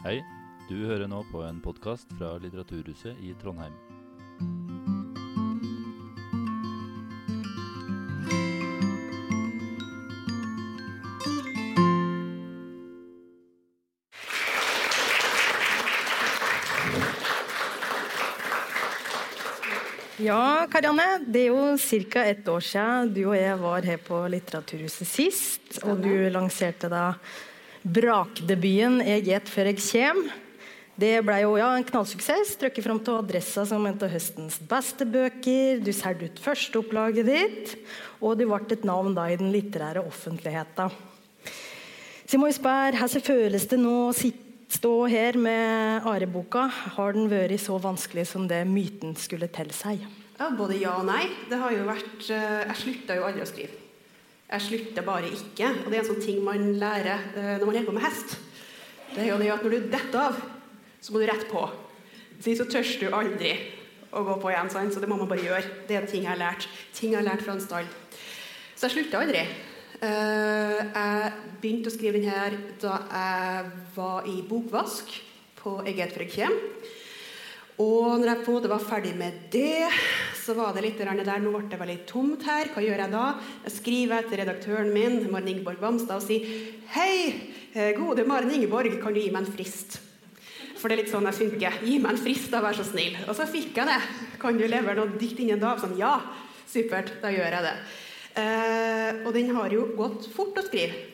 Hei, du hører nå på en podkast fra Litteraturhuset i Trondheim. Ja, Karianne. Det er jo ca. ett år siden du og jeg var her på Litteraturhuset sist. Og du lanserte da brakdebuten 'Jeg gjet før jeg kjem'. Det ble jo ja, en knallsuksess. Trykket fram til Adressa som en av høstens beste bøker. Du solgte ut førsteopplaget ditt, og du ble et navn da i den litterære offentligheten. Så jeg må spørre, hvordan føles det nå å stå her med Are-boka? Har den vært så vanskelig som det myten skulle tilsi? Ja, både ja og nei. Det har jo vært, eh, jeg slutta jo aldri å skrive. Jeg slutter bare ikke. Og det er en sånn ting man lærer eh, når man holder på med hest. Det er jo det at når du detter av, så må du rett på. Så så tørs du aldri å gå på igjen. Så det må man bare gjøre. Det er ting jeg har lært. Ting jeg har lært fra en stall. Så jeg slutta aldri. Eh, jeg begynte å skrive den her da jeg var i bokvask på Eget Frøkjem. Og når jeg på en var ferdig med det, så var det litt der, nå ble det veldig tomt her. Hva gjør jeg da? Jeg skriver til redaktøren min, Maren Ingeborg Bamstad, og sier Hei, eh, gode Maren Ingeborg, kan du gi meg en frist? For det er litt sånn jeg funker. Gi meg en frist, da, vær så snill. Og så fikk jeg det. Kan du levere noe dikt innen da? Sånn, ja, supert, da gjør jeg det. Eh, og den har jo gått fort å skrive.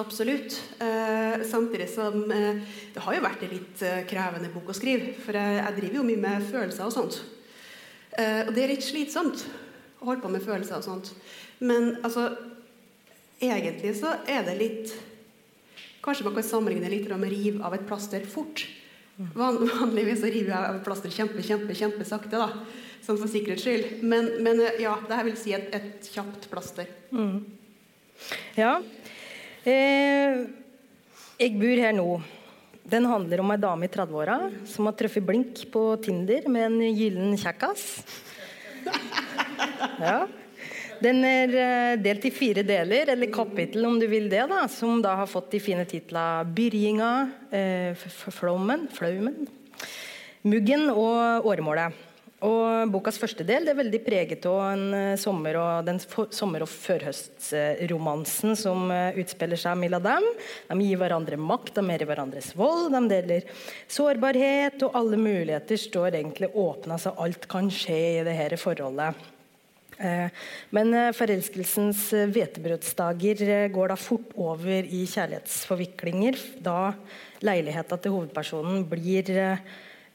Absolutt. Eh, samtidig som eh, det har jo vært en litt eh, krevende bok å skrive. For jeg, jeg, driver jo mye med følelser og sånt. Eh, og det er litt slitsomt å holde på med følelser og sånt. Men altså Egentlig så er det litt Kanskje man kan sammenligne litt med å rive av et plaster fort. Van, vanligvis så river jeg av et plaster kjempe, kjempe, kjempesakte. da sånn for sikkerhets skyld. Men, men ja, det her vil si et, et kjapt plaster. Mm. Ja. Eh, jeg bor her nå. Den handler om ei dame i 30-åra som har truffet blink på Tinder med en gyllen kjekkas. Ja. Den er eh, delt i fire deler, eller kapittel om du vil det, da, som da har fått de fine titlene 'Byrjinga', eh, 'Flommen', 'Flaumen', 'Muggen' og 'Åremålet'. Og Bokas første del er veldig preget av en uh, sommer- og, den for, sommer- og førhøstromansen som uh, utspiller seg mellom dem. De gir hverandre makt, de er i hverandres vold, de deler sårbarhet, og alle muligheter står egentlig åpne, så alt kan skje i det her forholdet. Uh, men forelskelsens hvetebrødsdager går da fort over i kjærlighetsforviklinger, da leiligheta til hovedpersonen blir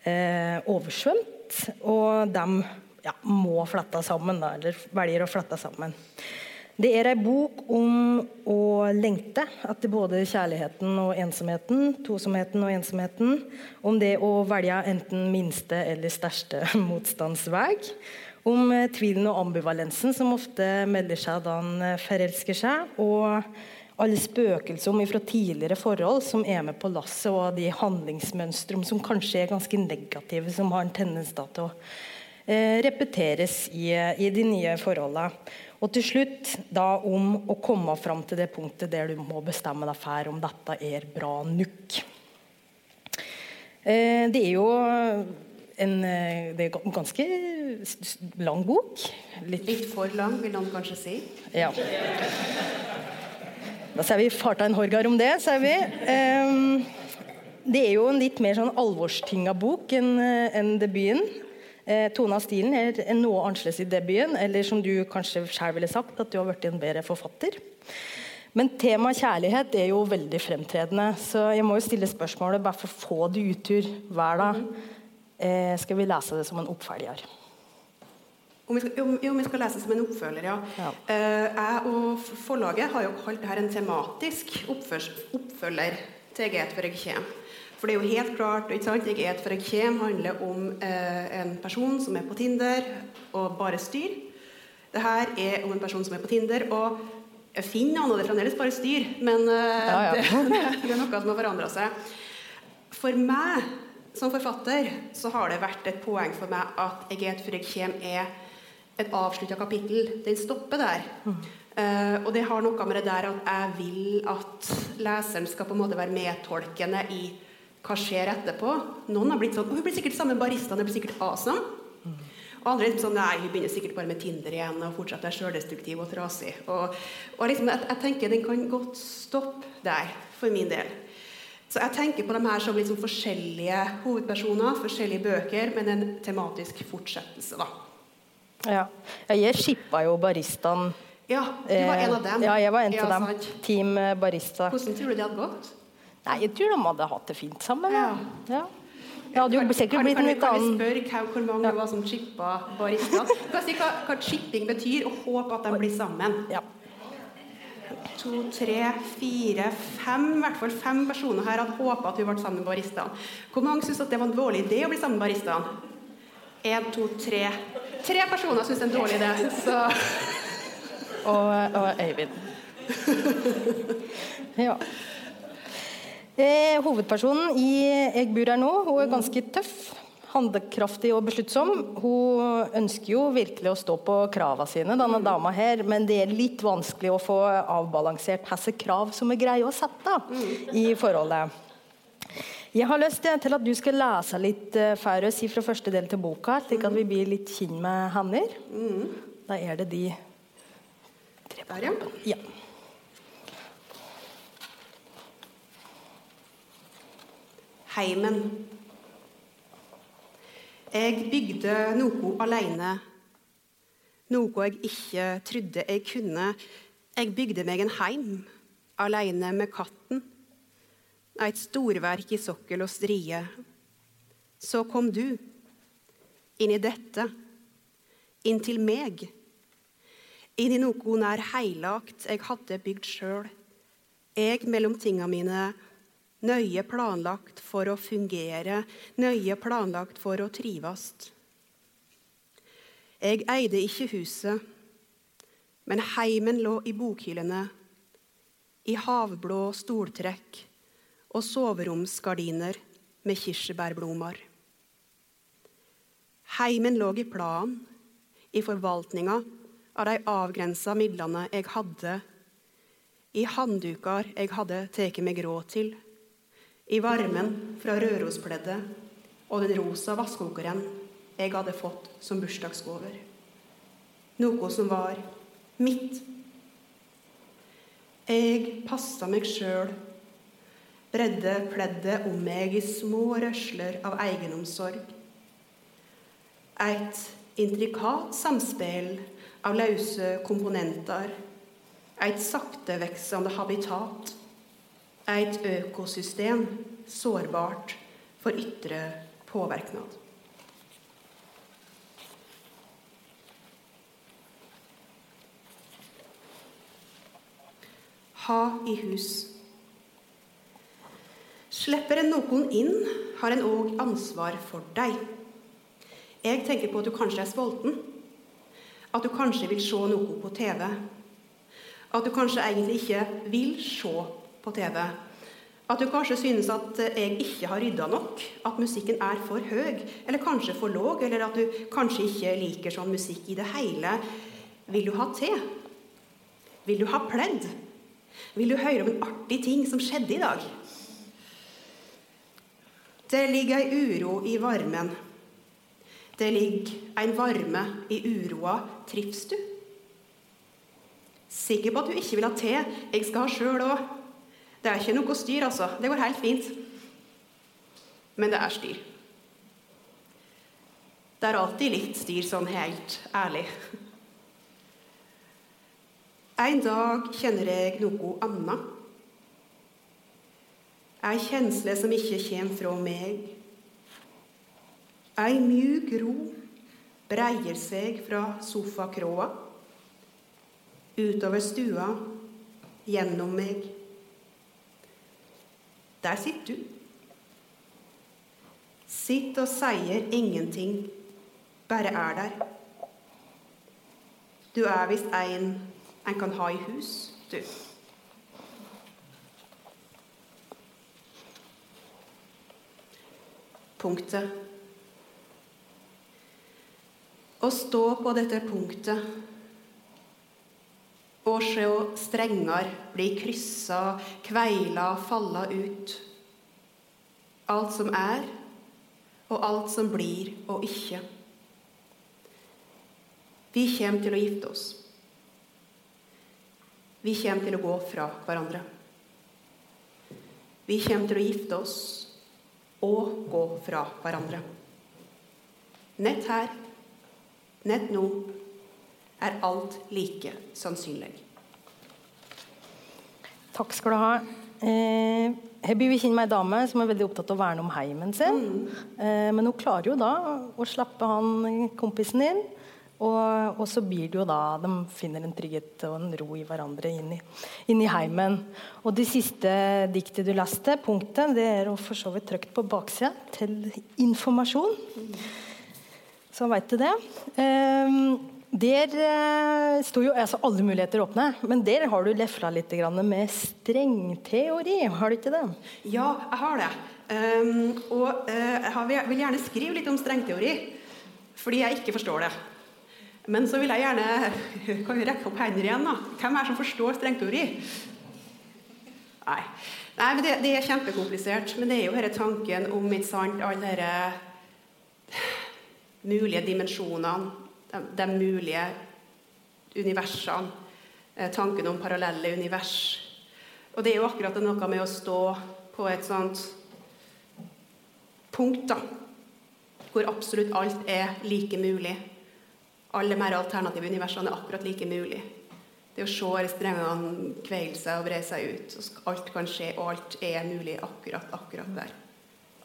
oversvømt og de ja, må flette sammen, da, eller velger å flette sammen. Det er ei bok om å lengte etter både kjærligheten og ensomheten. Tosomheten og ensomheten. Om det å velge enten minste eller største motstandsvei. Om eh, tvilen og ambivalensen som ofte melder seg da en forelsker seg. Og alle spøkelser fra tidligere forhold som er med på lasset, og de handlingsmønstre som kanskje er ganske negative, som har en tendens til å eh, repeteres i, i, de nye forholdene. Og til slutt da om å komme fram til det punktet der du må bestemme deg for om dette er bra nok. Eh, det er jo en, eh, det er en ganske lang bok. Litt, Litt for lang, vil noen kanskje si. Ja. Da sier vi 'farta en horgar om det', sier vi. Det er jo en litt mer sånn alvorstinga bok enn en debuten. Eh, tone av stilen er noe annerledes i debuten, eller som du kanskje selv ville sagt, at du har blitt en bedre forfatter. Men temaet kjærlighet er jo veldig fremtredende, så jeg må jo stille spørsmålet bare for å få det utur hver dag. Eh, skal vi lese det som en oppfølger? Om vi, skal, om, om vi skal lese som en oppfølger, ja. ja. Uh, jeg og forlaget har jo kalt dette en tematisk oppfølger til Jeg et for jeg kjem. For det er jo helt klart ikke sant? Jeg et for jeg kjem handler om uh, en person som er på Tinder og bare styr. Det her er om en person som er på Tinder og finner noe og det er fremdeles bare styr. Men uh, ja, ja. det, det, er noe som har forandra seg. For meg som forfatter så har det vært et poeng for meg at Jeg et for jeg kjem er et avslutta kapittel. Den stopper der. Mm. Uh, og det har noe med det der at jeg vil at leseren skal på en måte være medtolkende i Hva skjer etterpå? Noen har blitt sånn Hun blir sikkert sammen med baristaen, hun blir sikkert awesome. Og andre er liksom sånn Nei, hun begynner sikkert bare med Tinder igjen og fortsetter sjøldestruktiv og trasig. Og, og liksom, jeg, jeg, tenker den kan godt stoppe der, for min del. Så jeg tenker på dem her som liksom forskjellige hovedpersoner, forskjellige bøker, men en tematisk fortsettelse, da. Ja. Jeg shippa jo baristaen. Ja, du var en av dem. Ja, jeg var en Ja, av dem. sant. Team eh, barista. Hvordan tror du det hadde gått? Nei, jeg tror de hadde hatt det fint sammen. Ja. Ja. Det hadde jo sikkert blitt en litt annen kan vi spørre hvor mange det var som chippa Du Kan si hva, hva chipping betyr, og håpe at de blir sammen? ja. To, tre, fire, fem i hvert fall fem personer her hadde håpa at hun ble sammen med baristaen. Hvor mange syns det var en dårlig idé å bli sammen med baristaen? Én, to, tre. Tre personer syns det er en dårlig idé. Så Og, og Øyvind. ja. Eh, hovedpersonen i 'Jeg bor her nå' hun er ganske tøff, handlekraftig og besluttsom. Hun ønsker jo virkelig å stå på kravene sine, denne dama her, men det er litt vanskelig å få avbalansert hvilke krav som er greie å sette i forholdet. Jeg har lyst til at du skal lese litt uh, for oss fra første del til boka, slik at vi blir litt kjent med hanner. Da er det de Der, ja. ja. Heimen. Jeg bygde noe alene. Noe jeg ikke trodde jeg kunne. Jeg bygde meg en heim, alene med katten. Et storverk i sokkel og strie. Så kom du, inn i dette, inn til meg. Inn i noe nær heilagt jeg hadde bygd sjøl. Jeg mellom tinga mine, nøye planlagt for å fungere, nøye planlagt for å trives. Jeg eide ikke huset, men heimen lå i bokhyllene, i havblå stoltrekk og soveromsgardiner med kirsebærblomster. Heimen lå i planen, i forvaltninga av de avgrensa midlene jeg hadde, i handdukar jeg hadde tatt meg råd til, i varmen fra Rørospleddet og den rosa vaskeokeren jeg hadde fått som bursdagsgave. Noe som var mitt. Jeg passa meg sjøl, bredde pleddet om meg i små rørsler av egenomsorg. Et intrikat samspill av løse komponenter, et sakteveksende habitat, et økosystem sårbart for ytre påvirkning. Ha i hus. Slipper en noen inn, har en òg ansvar for deg. Jeg tenker på at du kanskje er sulten. At du kanskje vil se noe på TV. At du kanskje egentlig ikke vil se på TV. At du kanskje synes at jeg ikke har rydda nok, at musikken er for høy, eller kanskje for låg, eller at du kanskje ikke liker sånn musikk i det hele. Vil du ha te? Vil du ha pledd? Vil du høre om en artig ting som skjedde i dag? Det ligger ei uro i varmen. Det ligger en varme i uroa. Trives du? Sikker på at du ikke vil ha te? Jeg skal ha sjøl òg. Det er ikke noe styr, altså. Det går helt fint. Men det er styr. Det er alltid litt styr, sånn helt ærlig. En dag kjenner jeg noe annet. Ei kjensle som ikke kommer fra meg. Ei mjuk ro breier seg fra sofakråa, utover stua, gjennom meg. Der sitter du. Sitt og sier ingenting, bare er der. Du er visst en en kan ha i hus, du. Punktet. Å stå på dette punktet og se strenger bli kryssa, kveila, falla ut. alt som er, og alt som blir og ikke. Vi kommer til å gifte oss. Vi kommer til å gå fra hverandre. Vi kommer til å gifte oss og gå fra hverandre. Nett her, nett nå, er alt like sannsynlig. Takk skal du ha. Eh, her blir vi kjent med ei dame som er veldig opptatt av å verne om heimen sin. Eh, men hun klarer jo da å slappe han kompisen din. Og, og, så blir det jo da de finner en trygghet og en ro i hverandre inn i heimen. Og det siste diktet du leste, punktet, det er for så vidt trykt på baksida til informasjon. Så veit du det. Eh, der eh, sto jo altså alle muligheter åpne, men der har du lefla litt med strengteori, har du ikke det? Ja, jeg har det. Um, og uh, jeg vil gjerne skrive litt om strengteori, fordi jeg ikke forstår det. Men så vil jeg gjerne kan vi rekke opp hender igjen. da. Hvem er det som forstår strengteori? Nei. Nei, men det, det, er kjempekomplisert. Men det er jo denne tanken om ikke sant, alle disse mulige dimensjonene de, de mulige universene. Eh, tanken om parallelle univers. Og det er jo akkurat noe med å stå på et sånt punkt da, hvor absolutt alt er like mulig. Alle mer alternative universene er akkurat like mulig. Det å se strengene kveile seg og bre seg ut. og Alt kan skje, og alt er mulig akkurat, akkurat der.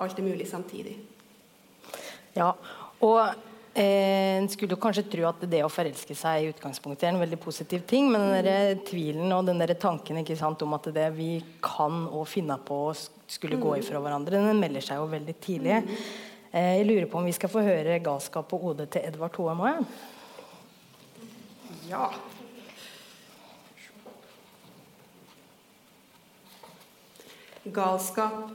Alt er mulig samtidig. Ja, og en eh, skulle kanskje tro at det å forelske seg i utgangspunktet er en veldig positiv ting, men den der tvilen og den der tanken sant, om at det vi kan og finne på å skulle gå ifra hverandre, den melder seg jo veldig tidlig. Eh, jeg lurer på om vi skal få høre 'Galskap og Ode' til Edvard Hoem òg? Ja. Galskap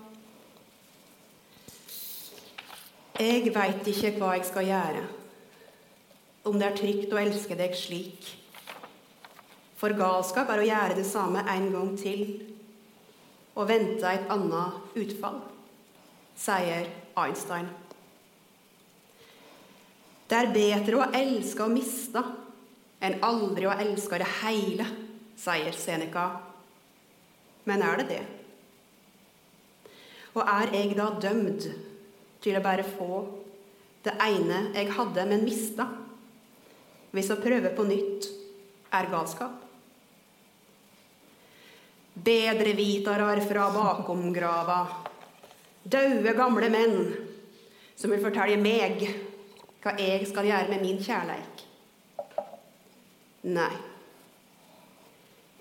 Jeg veit ikke hva jeg skal gjøre, om det er trygt å elske deg slik. For galskap er å gjøre det samme en gang til og vente et annet utfall, sier Einstein. Det er bedre å elske og miste enn aldri å elske det hele, sier Seneca. Men er det det? Og er jeg da dømt til å bare få det ene jeg hadde, men mista. Hvis å prøve på nytt er galskap. Bedrevitarar fra bakomgrava, daue gamle menn som vil fortelle meg hva jeg skal gjøre med min kjærleik. Nei.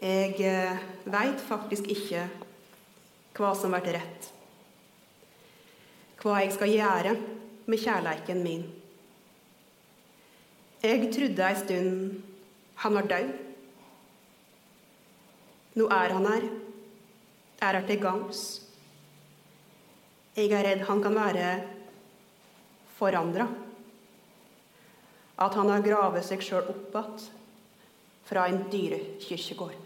Jeg eh, veit faktisk ikke hva som blir rett hva jeg skal gjøre med kjærleiken min. Jeg trodde ei stund han var død. Nå er han her, er her til gangs. Jeg er redd han kan være forandra. At han har gravet seg sjøl opp igjen fra en dyrekirkegård.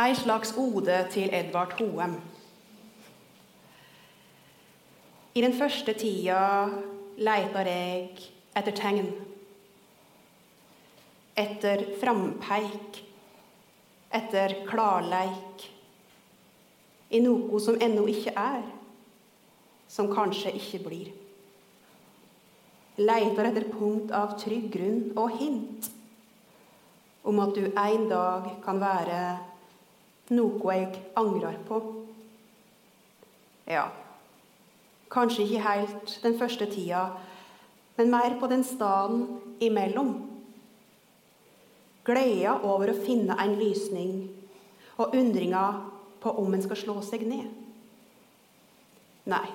Ei slags ode til Edvard Hoem. I den første tida leitar eg etter tegn. Etter frampeik. Etter klarleik. I noe som ennå ikke er. Som kanskje ikke blir. Leitar etter punkt av trygg grunn og hint om at du en dag kan være noe jeg angrer på. Ja, kanskje ikke helt den første tida, men mer på den staden imellom. Gleda over å finne en lysning og undringa på om en skal slå seg ned. Nei,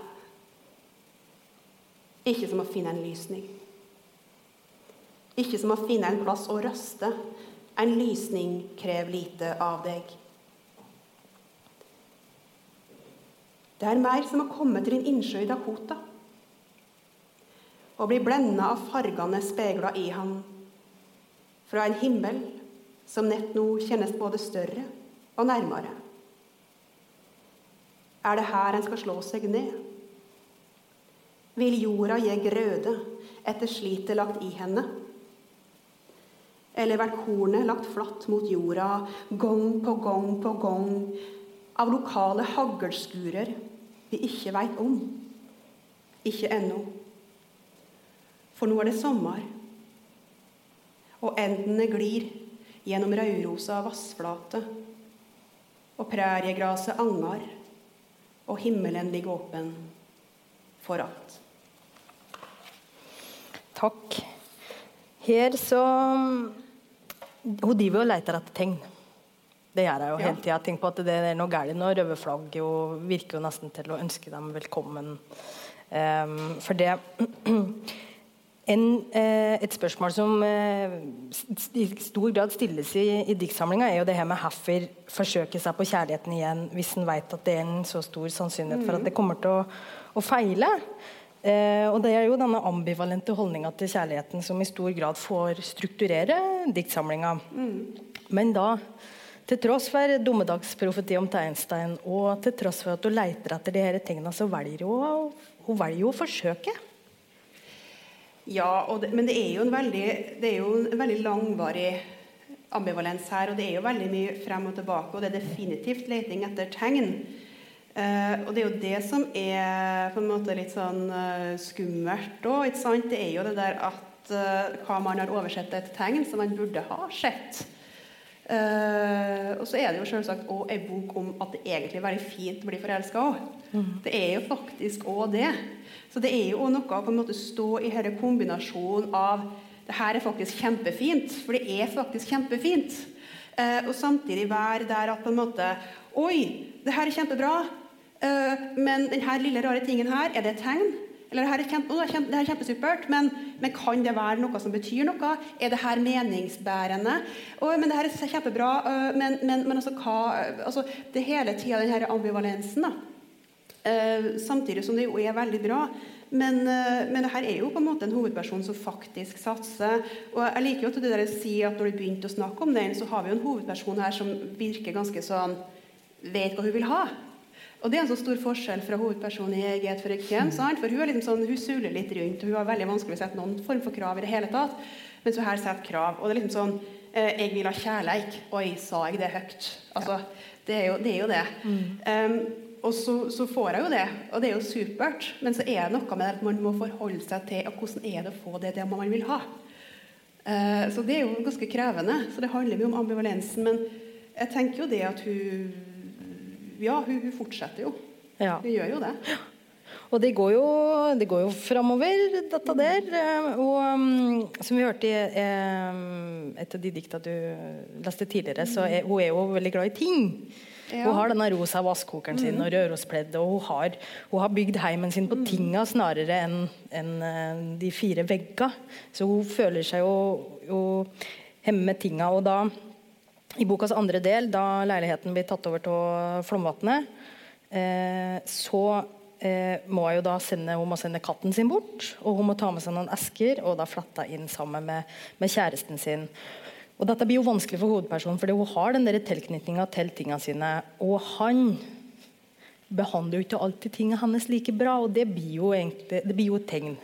ikke som å finne en lysning. Ikke som å finne en plass å røste. En lysning krever lite av deg. Det er mer som å komme til en innsjø i Dakota og bli blenda av fargene speila i han, fra en himmel som nett nå kjennes både større og nærmere. Er det her en skal slå seg ned? Vil jorda gi grøde etter slitet lagt i henne? Eller vært kornet lagt flatt mot jorda gang på gang på gang av lokale haglskurer vi ikke veit om? Ikke ennå. For nå er det sommer, og endene glir gjennom rødrosa vassflate, og præriegraset angar, og himmelen ligger åpen for alt. Takk. Her så Hun driver og leter etter tegn. Det gjør jeg jo hele tida. Tenk på at det er noe galt nå. Røde flagg virker jo nesten til å ønske dem velkommen. Um, for det en, eh, Et spørsmål som eh, i stor grad stilles i, i diktsamlinga, er jo det her med hvorfor forsøke seg på kjærligheten igjen hvis en vet at det er en så stor sannsynlighet for at det kommer til å, å feile. Eh, og det er jo denne ambivalente holdninga til kjærligheten som i stor grad får strukturere diktsamlinga. Men da, til tross for dommedagsprofeti om Tegnstein, og til tross for at hun leter etter de her tingene, så velger hun, hun velger jo å forsøke. Ja, det, men det er, jo en veldig, det jo en veldig langvarig ambivalens her. Og det er jo veldig mye frem og tilbake, og det er definitivt leting etter tegn. Eh, og det er jo det som er på en måte litt sånn eh, skummelt òg. Det er jo det der at eh, hva man har oversett et tegn som man burde ha sett. Uh, og så er det jo selvsagt òg ei bok om at det egentlig er veldig fint å bli forelska òg. Det er jo faktisk òg det. Så det er jo òg noe å på en måte stå i denne kombinasjonen av det her er faktisk kjempefint, for det er faktisk kjempefint. uh, og samtidig være der at på en måte Oi, det her er kjempebra, men denne lille rare tingen her, er det et tegn? Eller det her er, kjempe, det er her er kjempesupert, men, men kan det være noe som betyr noe? Er det her meningsbærende? Å, men det her er kjempebra, øh, men, men, men altså hva altså, Det er hele tida denne ambivalensen. Eh, samtidig som det jo er veldig bra. Men, eh, men det her er jo på en måte en hovedperson som faktisk satser. Og jeg liker jo at det der si at når du begynte å snakke om den, så har vi jo en hovedperson her som virker ganske sånn Vet hva hun vil ha. Og det er en så stor forskjell fra hovedpersonen i Eget Frøken. sant? For hun er liksom sånn, hun suler litt rundt, og hun har veldig vanskelig å sette noen form for krav i det hele tatt. Mens hun her setter krav. Og det er liksom sånn eh, Jeg vil ha kjærleik. Oi, sa jeg det høyt? Altså, det er jo det. Er jo det. Um, og så, så får jeg jo det, og det er jo supert. Men så er det noe med at man må forholde seg til og hvordan er det å få det, det man vil ha. Eh, så det er jo ganske krevende. Så det handler mye om ambivalensen. Men jeg tenker jo det at hun Ja, hun, hun fortsetter jo. Ja. Hun gjør jo det. Og det går jo, det går jo framover, dette der. eh, Og um, som vi hørte i eh, et av de dikta du leste tidligere, så er hun er jo veldig glad i ting. Ja. Hun har denne rosa vasskokeren sin og rørospledd, og hun har, hun har bygd heimen sin på tinga snarere enn enn, eh, de fire vegga. Så hun føler seg jo, jo hjemme med tinga. Og da, i bokas andre del, da leiligheten blir tatt over til Flomvatnet, eh, så eh, må jo da sende, hun sende katten sin bort, og hun må ta med seg noen esker og da flette inn sammen med, med kjæresten sin. Og Dette blir jo vanskelig for hovedpersonen, fordi hun har den tilknytninga til tingene sine. Og han behandler jo ikke alltid tingene hennes like bra, og det blir jo egentlig, det blir jo et tegn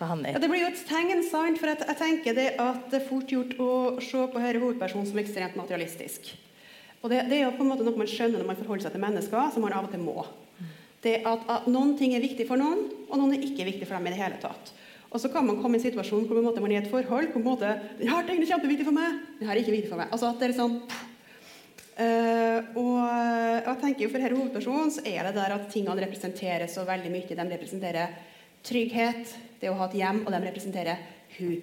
på er. Ja, det blir jo et tegn, sant? For jeg, tenker det at det er fort gjort å se på denne hovedpersonen som ekstremt materialistisk. Og det, det er jo på en måte noe man skjønner når man forholder seg til mennesker, som man av og til må. Det at, at Noen ting er viktig for noen, og noen er ikke viktig for dem i det hele tatt. Og så kan man komme i en situasjon hvor man er i et forhold hvor måte, den her tingen er kjempeviktig for meg, den her er ikke viktig for meg. Altså at det er sånn Eh, og jeg tenker jo For denne hovedpersonen så er det der at tingene representerer så veldig mye. De representerer trygghet, det å ha et hjem, og de representerer hun.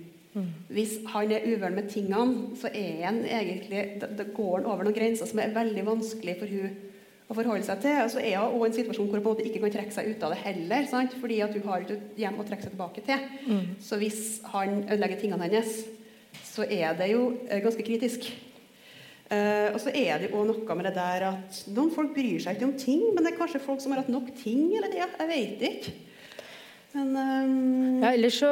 Hvis han er uvøren med tingene, så er han egentlig, da, går han over noen grenser som er veldig vanskelig for hun å forholde seg til. Og så er hun også en situasjon hvor hun på en måte ikke kan trekke seg ut av det heller. Sant? Fordi at hun har ikke et hjem å trekke seg tilbake til. Så hvis han ødelegger tingene hennes, så er det jo eh, ganske kritisk. Uh, og så er det jo noe med det der at noen folk bryr seg ikke om ting, men det er kanskje folk som har hatt nok ting, eller det, jeg vet ikke. Men um, Ja, ellers så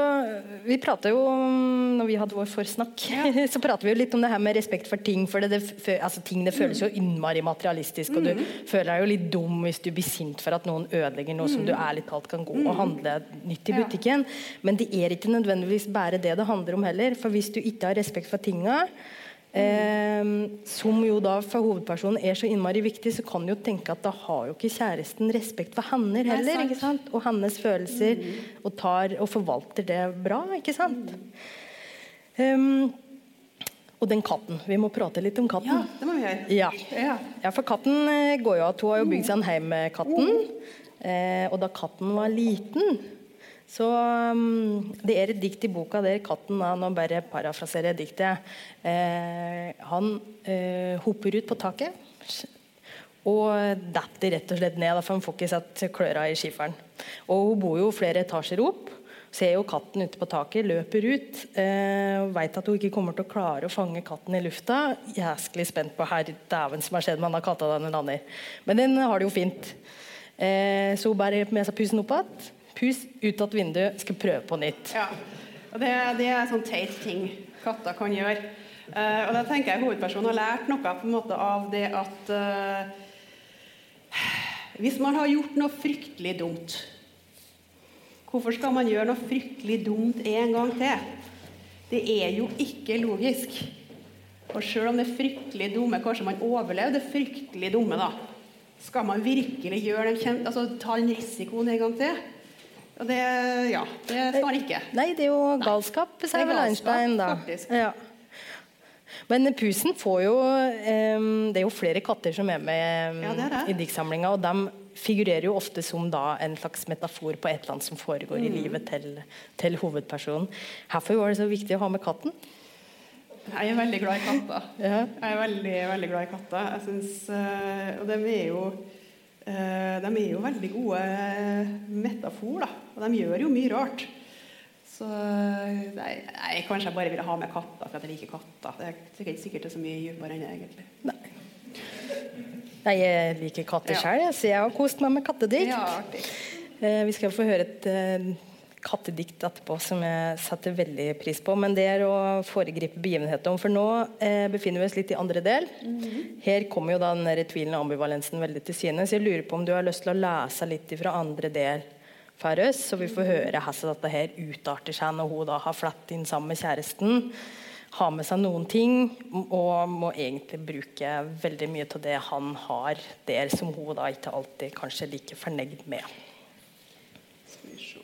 Vi prata jo om Når vi hadde vår forsnakk, så prater vi jo litt om det her med respekt for ting. For det, det, altså, ting det føles jo innmari materialistisk, og du føler deg jo litt dum hvis du blir sint for at noen ødelegger noe som du ærlig talt kan gå og handle nytt i butikken. Men det er ikke nødvendigvis bare det det handler om heller. For hvis du ikke har respekt for tinga, Eh, som jo da for hovedpersonen er så innmari viktig, så kan du jo tenke at da har jo ikke kjæresten respekt for henne heller. ikke sant? Og hennes følelser, og, tar, og forvalter det bra. ikke sant? Um, og den katten. Vi må prate litt om katten. ja, det må vi gjøre. Ja. Ja. Ja, for katten eh, går jo at hun har jo bygd seg en heim med katten. Eh, og da katten var liten, så um, Det er et dikt i boka der katten da, Nå bare parafraserer jeg diktet. Eh, han eh, hopper ut på taket og detter rett og slett ned, for han får ikke satt kløra i skiferen. Og hun bor jo flere etasjer opp. Ser jo katten ute på taket, løper ut. Eh, Veit at hun ikke kommer til å klare å fange katten i lufta. Jæsklig spent på her dæven som har skjedd med denne katta den lander. Men den har det jo fint. Eh, så hun bærer med seg pusen opp igjen. Pus ut av vinduet, skal prøve på nytt. Ja. Og det, det er sånn teit ting katter kan gjøre. Uh, og da tenker jeg hovedpersonen har lært noe på en måte av det at uh, Hvis man har gjort noe fryktelig dumt, hvorfor skal man gjøre noe fryktelig dumt en gang til? Det er jo ikke logisk. Og selv om det fryktelig dumme Kanskje man overlever det fryktelig dumme, da. Skal man virkelig gjøre den kjent, altså, ta den risikoen en gang til? Og det, ja, det skal man ikke. Nei, det er jo galskap, er vel Einstein, da. Ja. Men pusen får jo um, Det er jo flere katter som er med um, Ja, det er det. i diktsamlinga, og de figurerer jo ofte som da en slags metafor på et eller annet som foregår Mm. i livet til, til hovedpersonen. Hvorfor var det så viktig å ha med katten? Jeg er veldig glad i katter. Ja. Jeg er veldig, veldig glad i katter. Jeg synes, uh, og de er jo de er jo veldig gode metafor, da. Og de gjør jo mye rart. Så nei, nei, kanskje jeg bare ville ha med katter for at jeg liker katter. Det er sikkert, sikkert er så mye dypere enn det, egentlig. Nei, jeg liker katter Ja. så jeg har kost meg med kattedikt. Ja, artig. Eh, vi skal få høre et eh, kattedikt etterpå som jeg setter veldig pris på. Men det er å foregripe begivenheten. For nå eh, befinner vi oss litt i andre del. Her kommer jo da den tvilen og ambivalensen veldig til syne. Så jeg lurer på om du har lyst til å lese litt fra andre del for oss, så vi får høre hvordan dette her utarter seg når hun da har flatt inn sammen med kjæresten. Har med seg noen ting og må egentlig bruke veldig mye av det han har der, som hun da ikke alltid kanskje er like fornøyd med. Skal vi se.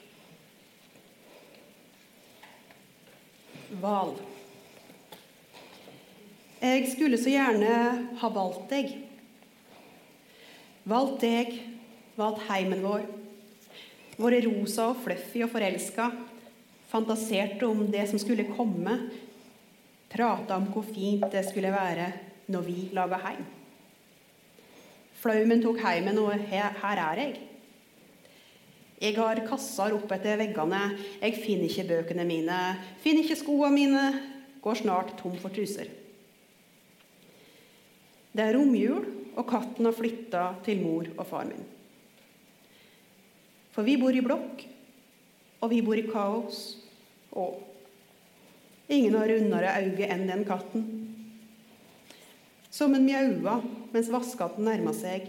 Hval. Jeg skulle så gjerne ha valgt deg. Valgt deg, valgt heimen vår. Våre rosa og fluffy og forelska. Fantaserte om det som skulle komme. Prata om hvor fint det skulle være når vi laga heim. Flaumen tok heimen, og her, er jeg. Jeg har kasser opp etter veggene, jeg finner ikke bøkene mine, finner ikke skoene mine, går snart tom for truser. Det er romjul, og katten har flytta til mor og far min. For vi bor i blokk, og vi bor i kaos. Og ingen har rundere øyne enn den katten. Som en mjaua mens vaskatten nærma seg,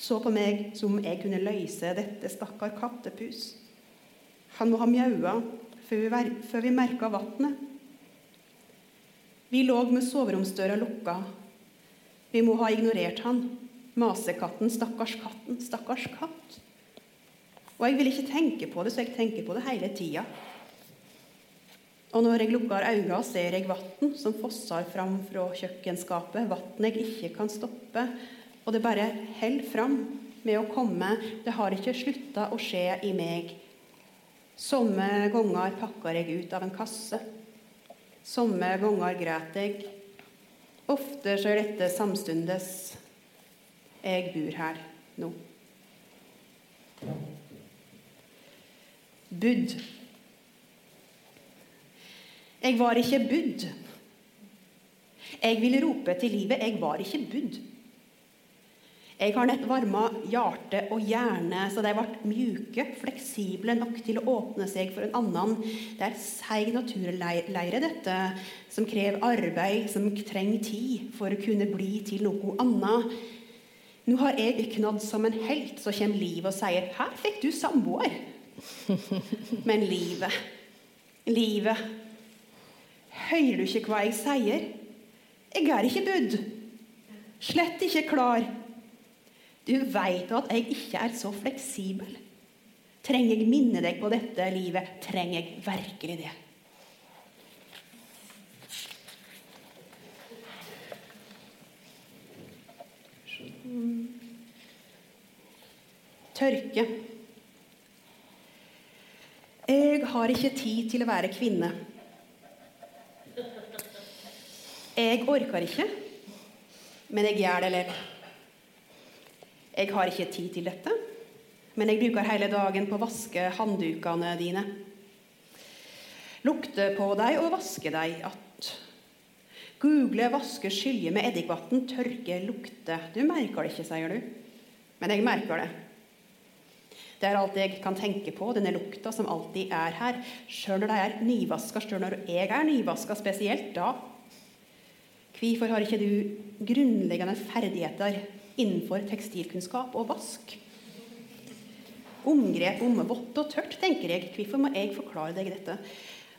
så på meg som om jeg kunne løse dette stakkar kattepus. Han må ha mjaua før vi, vi merka vannet. Vi lå med soveromsdøra lukka. Vi må ha ignorert han. Masekatten, stakkars katten, stakkars katt. Og jeg vil ikke tenke på det, så jeg tenker på det hele tida. Og når jeg lukker øynene, ser jeg vann som fosser fram fra kjøkkenskapet. Vann jeg ikke kan stoppe. Og det bare holder fram med å komme. Det har ikke slutta å skje i meg. Somme ganger pakker jeg ut av en kasse. Somme ganger græter jeg. Ofte skjer dette samstundes. Jeg bor her nå. Budd. Jeg var ikke budd. Jeg ville rope til livet, jeg var ikke budd. Jeg har nett varma hjerte og hjerne, så de ble mjuke, fleksible nok til å åpne seg for en annen. Det er seig naturleire, dette, som krever arbeid, som trenger tid for å kunne bli til noe annet. Nå har jeg knadd som en helt, så kommer livet og sier 'Her fikk du samboer'. Men livet, livet Hører du ikke hva jeg sier? Jeg er ikke budd. Slett ikke klar. Du veit at jeg ikke er så fleksibel. Trenger jeg minne deg på dette livet? Trenger jeg virkelig det? Tørke. Jeg har ikke tid til å være kvinne. Jeg orker ikke, men jeg gjør det likevel. Jeg har ikke tid til dette, men jeg bruker hele dagen på å vaske handdukene dine. Lukte på deg og vaske deg att. Google, vaske, skylje med eddikvann, tørke, lukte. Du merker det ikke, sier du. Men jeg merker det. Det er alt jeg kan tenke på, denne lukta som alltid er her. Sjøl når de er nyvaska, sjøl når jeg er nyvaska spesielt, da. Hvorfor har ikke du grunnleggende ferdigheter innenfor tekstilkunnskap og vask? Omgrep om vått og tørt, tenker jeg. Hvorfor må jeg forklare deg dette?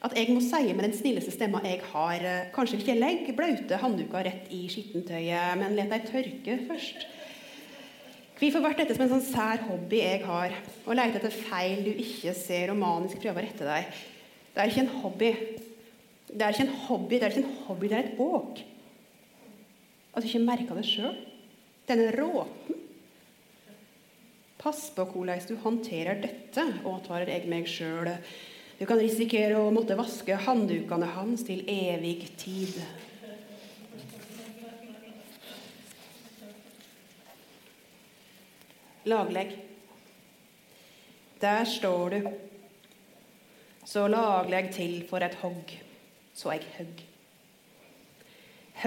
At jeg må si med den snilleste stemma jeg har, kanskje ikke legg blaute handduker rett i skittentøyet, men let dem tørke først. Hvorfor ble dette som en sånn sær hobby jeg har? Å lete etter feil du ikke ser, og manisk prøve å rette deg. Det er ikke en hobby. Det er ikke en hobby, det er ikke en hobby, det er et åk. At du ikke merker det sjøl. Denne råten. Pass på hvordan du håndterer dette, advarer jeg meg sjøl. Du kan risikere å måtte vaske handdukene hans til evig tid. Laglegg. Der står du. Så laglegg til for et hogg, så eg høgg.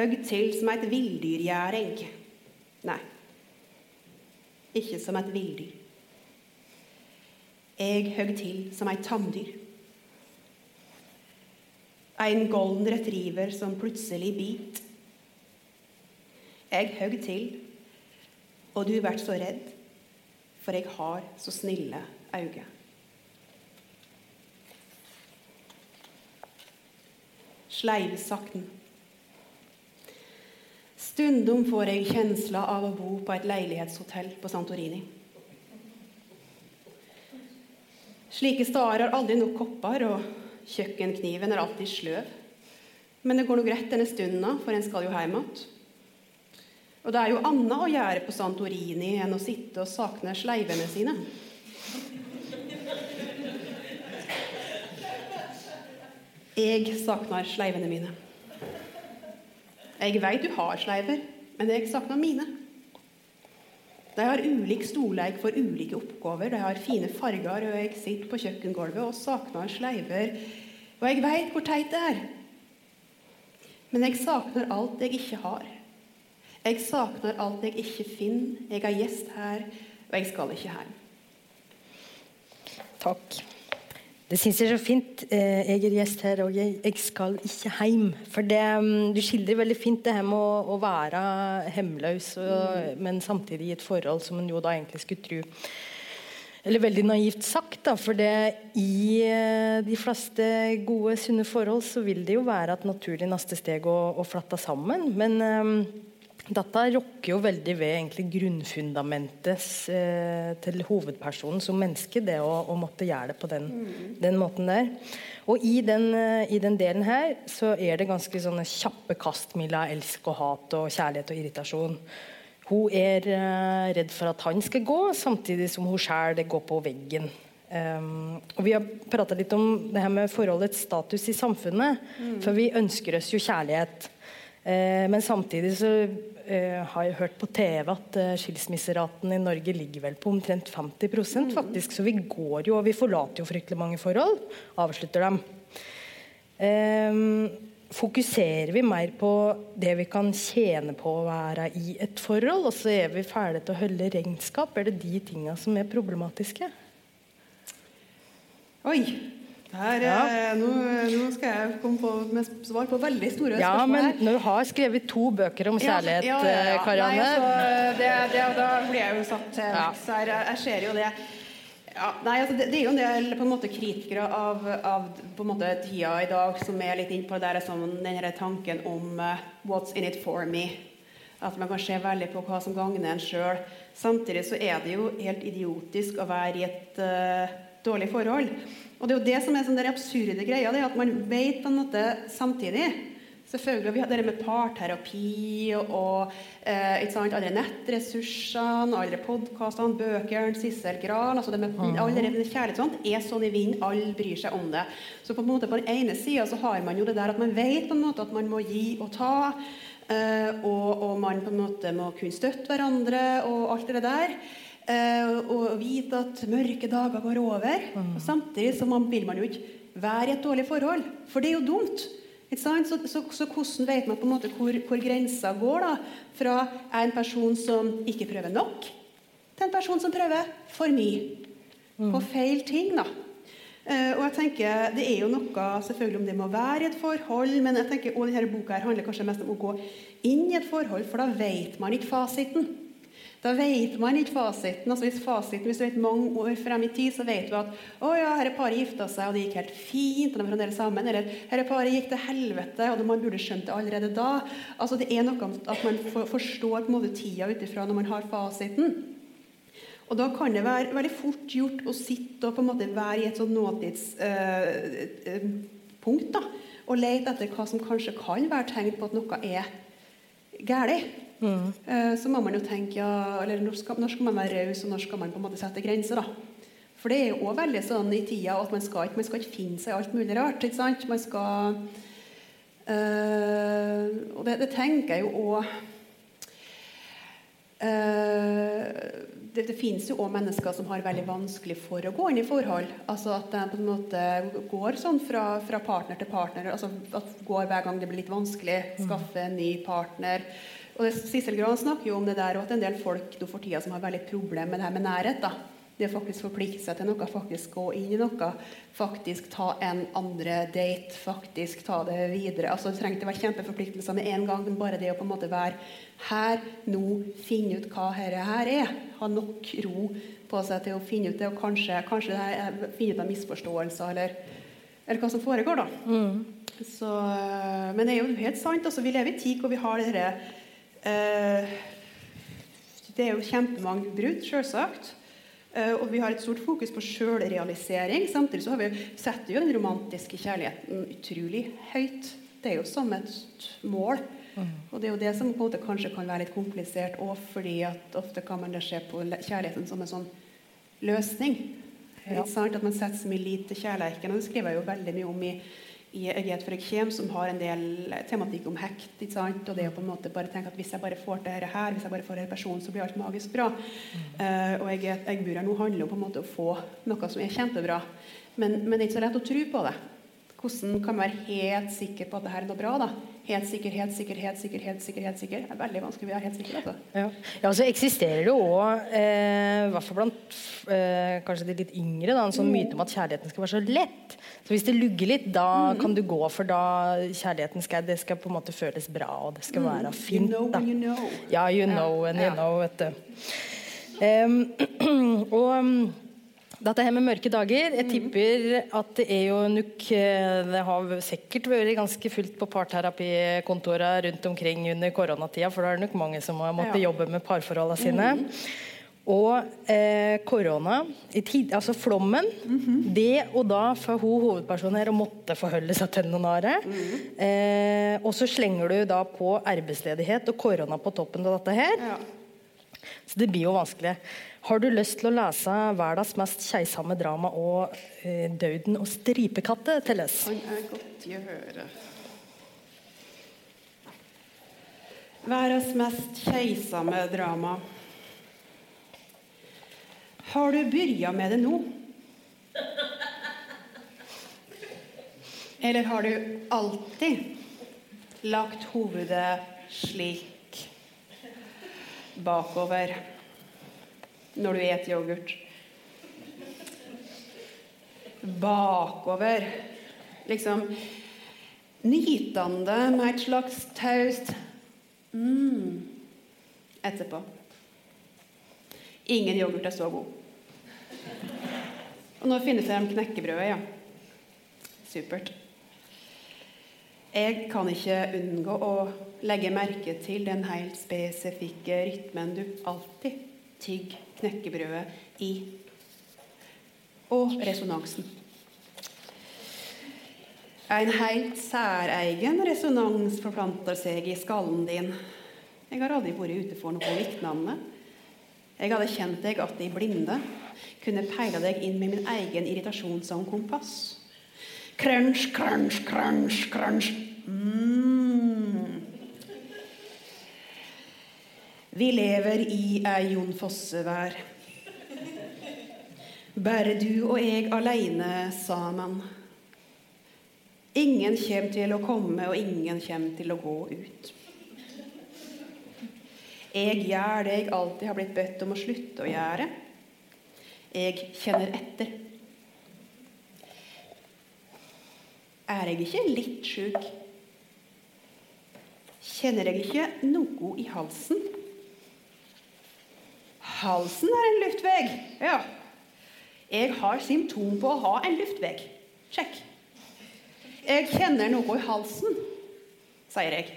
Høgg til som eit villdyrgjerding. Nei, ikke som et villdyr. Jeg høgg til som et tamdyr. En golden retriever som plutselig bit. Jeg høgg til, og du vert så redd for jeg har så snille øyne. Sleivsakten. Stundom får jeg kjensla av å bo på et leilighetshotell på Santorini. Slike steder har aldri nok kopper, og kjøkkenkniven er alltid sløv. Men det går nå greit denne stunda, for en skal jo hjem igjen. Og det er jo annet å gjøre på Santorini enn å sitte og sakne sleivene sine. Jeg sakner sleivene mine. Jeg veit du har sleiver, men jeg sakner mine. De har ulik storleik for ulike oppgaver, de har fine farger, og jeg sitter på kjøkkengulvet og savner sleiver. Og jeg veit hvor teit det er. Men jeg sakner alt jeg ikke har. Jeg sakner alt jeg ikke finner. Jeg er gjest her, og jeg skal ikke hjem. Takk. Det syns jeg er så fint. Eh, jeg er gjest her, og jeg, skal ikke hjem. For det, mm, du skildrer veldig fint det her med å, å være hjemløs, og, men samtidig i et forhold som en jo da egentlig skulle tro eller veldig naivt sagt, da, for det, i eh, de fleste gode, sunne forhold så vil det jo være et naturlig neste steg å, å flatte sammen. Men um, dette rokker jo veldig ved egentlig grunnfundamentet eh, til hovedpersonen som menneske, det å, å måtte gjøre det på den, mm. den måten der. Og i den, eh, i den, delen her så er det ganske sånne kjappe kast mellom elsk og hat og kjærlighet og irritasjon. Hun er eh, redd for at han skal gå, samtidig som hun sjøl går på veggen. Um, og Vi har prata litt om det her med forholdets status i samfunnet. Mm. For vi ønsker oss jo kjærlighet. Uh, men samtidig så uh, har jeg hørt på TV at uh, skilsmisseraten i Norge ligger vel på omtrent 50 mm. faktisk. Så vi går jo, og vi forlater jo fryktelig mange forhold. Avslutter dem. Um, fokuserer vi mer på det vi kan tjene på å være i et forhold, og så er vi ferdige til å holde regnskap? Er det de tinga som er problematiske? Oi. Her, Ja. eh, nå, nå skal jeg komme på med svar på veldig store Ja, spørsmål. men her. når du har skrevet to bøker om kjærlighet, Ja, ja, ja, ja. eh, Karianne altså, det, det, Da blir jeg jo satt til Ja. verks her. Jeg, ser jo det. Ja, nei, altså, det, det er jo en del på en måte, kritikere av, av på en måte, tida i dag som er litt innpå der, sånn, denne tanken om uh, 'what's in it for me'. At man kan se veldig på hva som gagner en sjøl. Samtidig så er det jo helt idiotisk å være i et uh, dårlig forhold. Og det er jo det som er sånn der absurde greia, det er at man vet på en måte samtidig Selvfølgelig, Vi har det med parterapi og, og eh, alle nettressursene, alle podkastene, bøkene, Sissel Gran altså det med, det med kjærlighet sånt, er sånn i vinden. Alle bryr seg om det. Så på en måte på den ene sida så har man jo det der at man vet på en måte at man må gi og ta. eh, og, og man på en måte må kunne støtte hverandre og alt det der. Eh, og vite at mørke dager går over. Og samtidig så man, vil man jo ikke være i et dårlig forhold, for det er jo dumt. Så, så, så hvordan vet man på en måte hvor, hvor grensa går da, fra en person som ikke prøver nok, til en person som prøver for mye? På feil ting, da. Uh, og jeg tenker, Det er jo noe selvfølgelig om det må være i et forhold, men jeg tenker og denne boka her handler kanskje mest om å gå inn i et forhold, for da vet man ikke fasiten. Da vet man ikke fasiten. altså Hvis fasiten, hvis du vet mange år frem i tid, så vet du at å ja, dette paret gifta seg, og det gikk helt fint, og de er fremdeles sammen. Eller dette paret gikk til helvete, og man burde skjønt det allerede da. altså Det er noe at man forstår på en måte tida ut ifra når man har fasiten. Og da kan det være veldig fort gjort å sitte og på en måte være i et sånt nåtidspunkt da, og lete etter hva som kanskje kan være tegn på at noe er galt. Eh, Så må man jo tenke ja, eller når skal, når skal man være raus, og når skal man på en måte sette grenser? da? For det er jo også veldig sånn i tida at man skal man skal ikke finne seg i alt mulig rart. ikke sant? Man skal øh, Og det, det tenker jeg jo òg det, det finnes jo òg mennesker som har veldig vanskelig for å gå inn i forhold. Altså At de på en måte går sånn fra, fra partner til partner. altså at Går hver gang det blir litt vanskelig. Skaffe en ny partner. Og det, Sissel Gran snakker jo om det der, og at en del folk nå for tida som har veldig problemer med det her med nærhet. da. Det å faktisk forplikte seg til noe, faktisk gå inn i noe. Faktisk ta en andre date. Faktisk ta det videre. altså Det trenger ikke være kjempeforpliktelser med en gang, men bare det å på en måte være her, nå, finne ut hva dette her er. Ha nok ro på seg til å finne ut det, og kanskje, kanskje det er- finne ut av misforståelser, eller, eller hva som foregår, da. Så, øh, men det er jo helt sant. altså Vi lever i tid hvor vi har dette eh, Det er jo kjempemange brudd, selvsagt. Eh, og vi har et stort fokus på sjølrealisering. Samtidig så har vi, setter jo den romantiske kjærligheten utrolig høyt. Det er jo som et mål. Og det er jo det som på en måte kanskje kan være litt komplisert òg, fordi at ofte kan man da se på kjærligheten som en sånn løsning. Sant? At man setter så mye lit til kjærligheten. Og det skriver jeg jo veldig mye om i, i Eget Frøk Kjem, som har en del tematikk om hekt. Ikke sant? Og det å på en måte bare tenke at hvis jeg bare får til dette her, hvis jeg bare får denne personen, så blir alt magisk bra. Eh, og jeg, Eggburet nå handler jo på en måte om å få noe som er kjempebra. Men, men det er ikke så lett å tro på det. Hvordan kan man være helt sikker på at dette er noe bra? da? Helt sikker, helt sikker, helt sikker, helt sikker. helt sikker. Det er veldig vanskelig å være helt sikker. Altså. Ja. ja, så eksisterer det òg, eh, i hvert fall blant eh, kanskje de litt yngre, da, en sånn myte om at kjærligheten skal være så lett. Så hvis det lugger litt, da kan du gå for da kjærligheten skal, det skal på en måte føles bra, og det skal være fint. You know da. when you know. Ja, you know and you know, vet du. Um, og dette her med mørke dager Jeg tipper at det er jo nok eh, Det har sikkert vært ganske fullt på parterapikontorene rundt omkring under koronatida, for det er nok mange som har måttet Ja. jobbe med parforholdene sine. Og eh, korona, i tid, altså flommen Det og da for hun hovedpersonen her å måtte forholde seg til noen andre. eh, og så slenger du da på arbeidsledighet og korona på toppen av dette her. Ja. Så det blir jo vanskelig. Har du lyst til å lese verdens mest keisame drama og eh, 'Døden og stripekatter' til oss? Han er godt høre. Verdens mest keisame drama. Har du begynt med det nå? Eller har du alltid lagt hovedet slik bakover når du et yoghurt. Bakover. Liksom nytende med et slags taust mm. etterpå. Ingen yoghurt er så god. Og nå finnes frem knekkebrødet, ja. Supert. Jeg kan ikke unngå å legge merke til den helt spesifikke rytmen du alltid tygger knekkebrødet i. Og resonansen. En helt særegen resonans forplanter seg i skallen din. Jeg har aldri vært ute for noe lignende. Jeg hadde kjent deg at i blinde, kunne peile deg inn med min egen irritasjon som kompass. Crunch, crunch, crunch, crunch. Vi lever i ei Jon Fosse-vær. Bare du og jeg aleine sammen. Ingen kommer til å komme, og ingen kommer til å gå ut. Jeg gjør det jeg alltid har blitt bedt om å slutte å gjøre. Jeg kjenner etter. Er jeg ikke litt sjuk? Kjenner jeg ikke noe i halsen? Halsen er en luftvei. Ja. Jeg har symptom på å ha en luftvei. Sjekk. Jeg kjenner noe i halsen, sier jeg.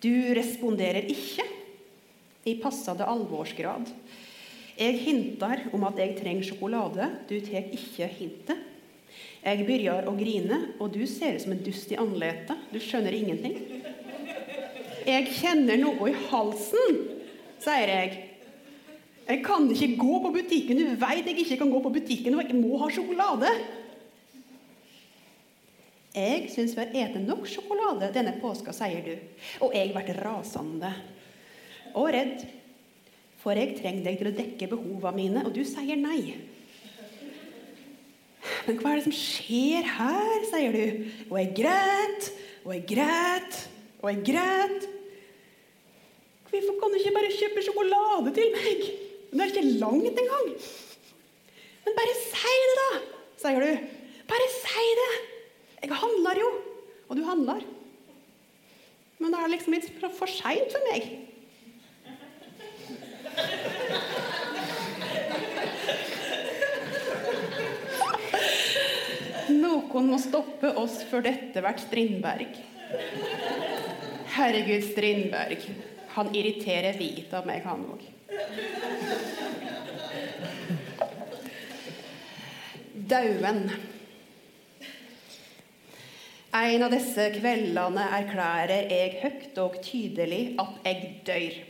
Du responderer ikke i passende alvorsgrad. Jeg hinter om at jeg trenger sjokolade. Du tar ikke hintet. Jeg begynner å grine, og du ser ut som en dust i ansiktet. Du skjønner ingenting. Jeg kjenner noe i halsen, sier jeg. Jeg kan ikke gå på butikken. Du vet jeg ikke kan gå på butikken og jeg må ha sjokolade. Jeg syns vi har spist nok sjokolade denne påska, sier du. Og jeg blir rasende og redd. For jeg trenger deg til å dekke behovene mine, og du sier nei. Men hva er det som skjer her, sier du. Og jeg græt, og jeg græt, og jeg græt. Hvorfor kan du ikke bare kjøpe sjokolade til meg? Det er ikke langt engang. Men bare si det, da, sier du. Bare si det. Jeg handler jo. Og du handler. Men det er liksom litt for seint for meg. Noen må stoppe oss før dette blir Strindberg. Herregud, Strindberg. Han irriterer hvit av meg, han òg. Dauen. En av disse kveldene erklærer jeg høyt og tydelig at jeg dør.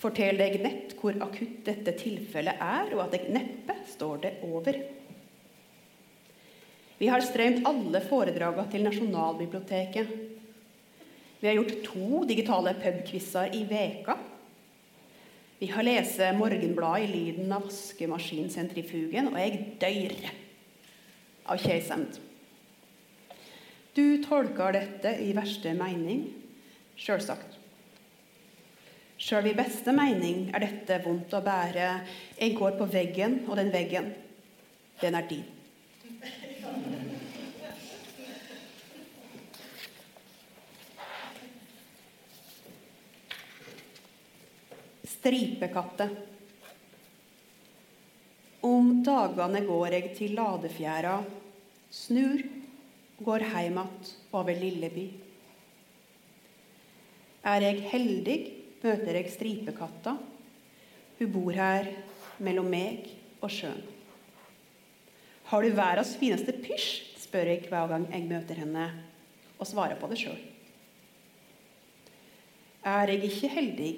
Fortell deg nett hvor akutt dette tilfellet er, og at jeg neppe står det over. Vi har strømt alle foredragene til Nasjonalbiblioteket. Vi har gjort to digitale pubquizer i veka. Vi har lest Morgenbladet i lyden av vaskemaskinsentrifugen, og jeg dør av kjærsemd. Du tolker dette i verste mening, sjølsagt. Sjøl i beste mening er dette vondt å bære. Jeg går på veggen, og den veggen, den er din. Stripekatte. Om dagene går jeg til Ladefjæra, snur, går heim att over Lilleby. Er jeg heldig, møter jeg stripekatta. Hun bor her mellom meg og sjøen. Har du verdens fineste pysj? spør jeg hver gang jeg møter henne, og svarer på det sjøl. Er jeg ikke heldig,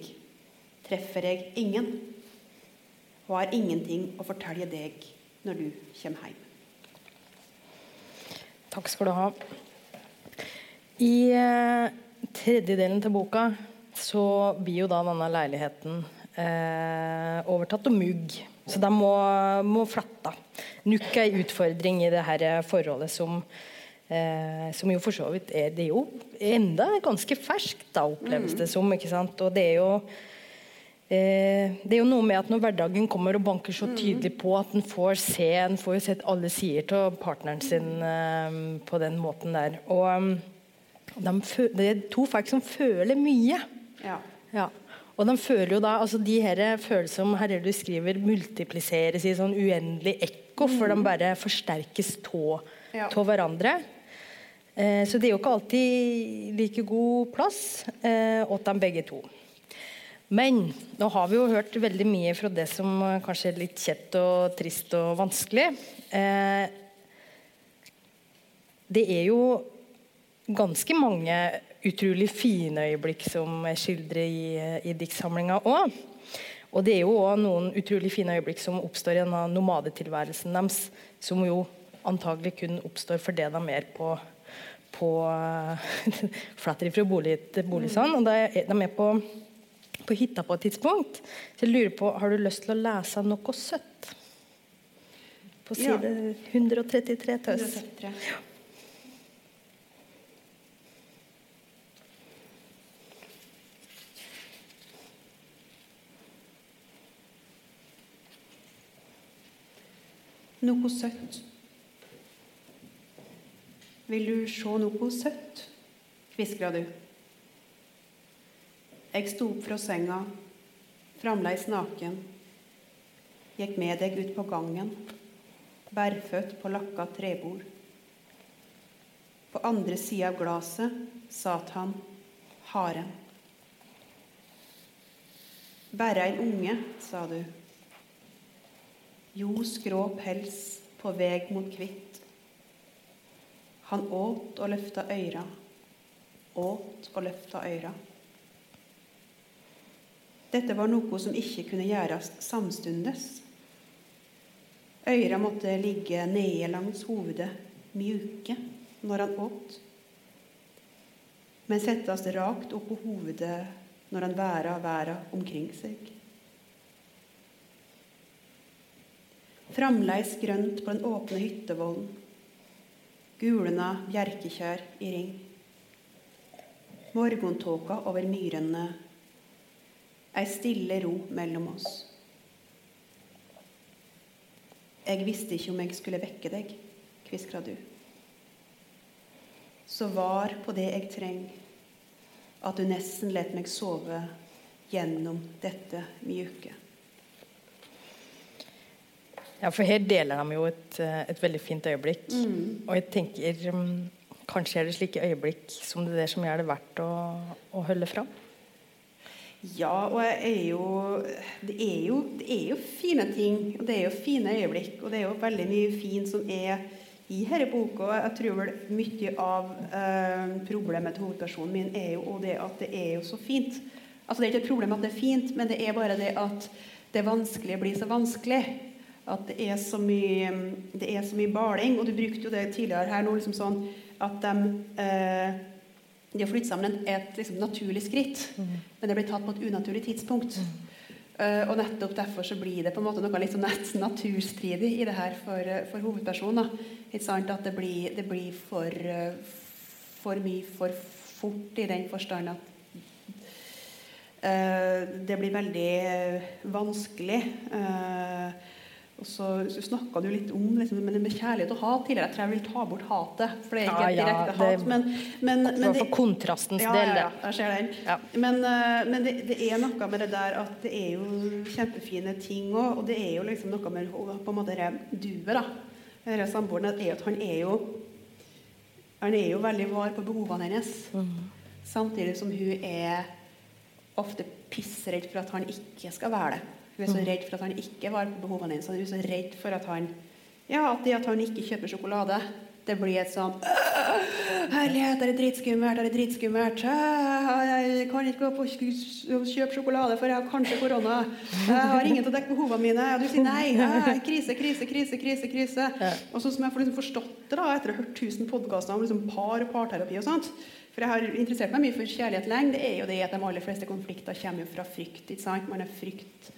treffer jeg ingen og har ingenting å fortelle deg når du kommer hjem. Takk skal du ha. I eh, tredje til boka så blir jo da denne leiligheten eh, overtatt av mugg. Så de må, må flette. Nuk ei utfordring i det her forholdet som Eh, som jo for så vidt er Det jo enda ganske ferskt, da, oppleves det som. ikke sant? Og det er jo det er jo noe med at når hverdagen kommer og banker så tydelig på at en får se en får jo sett alle sider til partneren sin eh, på den måten der. Og um, de det er to folk som føler mye. Ja. Ja. Og de føler jo da, altså de her følelsene som her er du skriver multipliseres i sånn uendelig ekko, for de bare forsterkes av Ja. hverandre. Eh, så det er jo ikke alltid like god plass eh, åt dem begge to. Men nå har vi jo hørt veldig mye fra det som eh, kanskje er litt kjett og trist og vanskelig. Eh, det er jo ganske mange utrolig fine øyeblikk som er skildret i, i diktsamlinga òg. Og det er jo òg noen utrolig fine øyeblikk som oppstår i denne nomadetilværelsen deres, som jo antagelig kun oppstår fordi de er på på flatter ifra bolig til bolig og da er de er på, på hytta på et tidspunkt. Så jeg lurer på, Har du lyst til å lese noe søtt? På Ja. side 133 til oss. 173. Noe søtt. Vil du se noe søtt? hvisker du. Jeg sto opp fra senga, fremdeles naken. Gikk med deg ut på gangen, bærføtt på lakka trebord. På andre sida av glasset satt han, haren. Bare en unge, sa du. Jo, skrå pels på veg mot hvitt. Han åt og løfta øyra, åt og løfta øyra. Dette var noe som ikke kunne gjøres samstundes. Øyra måtte ligge nede langs hovedet, mjuke, når han åt, men settes rakt opp på hovedet når han væra væra omkring seg. Framleis grønt på den åpne hyttevollen. Gulna bjerkekjær i ring. Morgentåka over myrene. Ei stille ro mellom oss. Jeg visste ikke om jeg skulle vekke deg, kviskra du. Så var på det jeg trenger, at du nesten let meg sove gjennom dette mjuke. Ja, for her deler de jo et, eh, et veldig fint øyeblikk. Og jeg tenker um, kanskje er det slike øyeblikk som det der som gjør det verdt å, å holde fram. Ja, og er jo det, er jo det er jo fine ting, og det er jo fine øyeblikk, og det er jo veldig mye fint som er i denne boka. Jeg tror vel mye av eh, problemet til hovedpersonen min er jo det at det er jo så fint. Altså Det er ikke et problem at det er fint, men det er bare det at det vanskelige blir så vanskelig. At det er så mye, det er så mye baling. Og du brukte jo det tidligere her nå, liksom sånn at de eh, det å flytte sammen er et liksom, naturlig skritt, men det blir tatt på et unaturlig tidspunkt. Eh, og nettopp derfor så blir det på en måte noe litt sånn nat naturstridig i det her for, eh, for hovedpersonen. Ikke sant? At det blir, det blir for, eh, for mye for fort i den forstand at uh, det blir veldig vanskelig. Eh, og så, så snakka du litt om liksom, men med kjærlighet og hat tidligere. Jeg tror jeg vil ta bort hatet, for det er ikke Ja, ja, direkte det- hat. Men, men, men det, kontrastens ja, del. det. ja, jeg ser den. Ja. Men, eh, men det, det er noe med det der at det er jo kjempefine ting òg. Og det er jo liksom noe med på en måte duet, da. Denne samboeren er at han er jo Han er jo veldig var på behovene hennes. Samtidig som hun er ofte pissredd for at han ikke skal være det. Hun er så redd for at han ikke var på behovene hennes. så Hun er så redd for at han Ja, at det at han ikke kjøper sjokolade, det blir et sånn Herlighet, det er dritskummelt, det er dritskummelt. Jeg kan ikke gå på og kjøpe sjokolade, for jeg har kanskje korona. Jeg har ingen til å dekke behovene mine. Og du sier nei. Krise, krise, krise, krise. krise. Og sånn som jeg får liksom forstått det da, etter å ha hørt 1000 podkaster om liksom par og parterapi og sånt, for jeg har interessert meg mye for kjærlighet lenge, det er jo det at de aller fleste konflikter kommer fra frykt. Man har frykt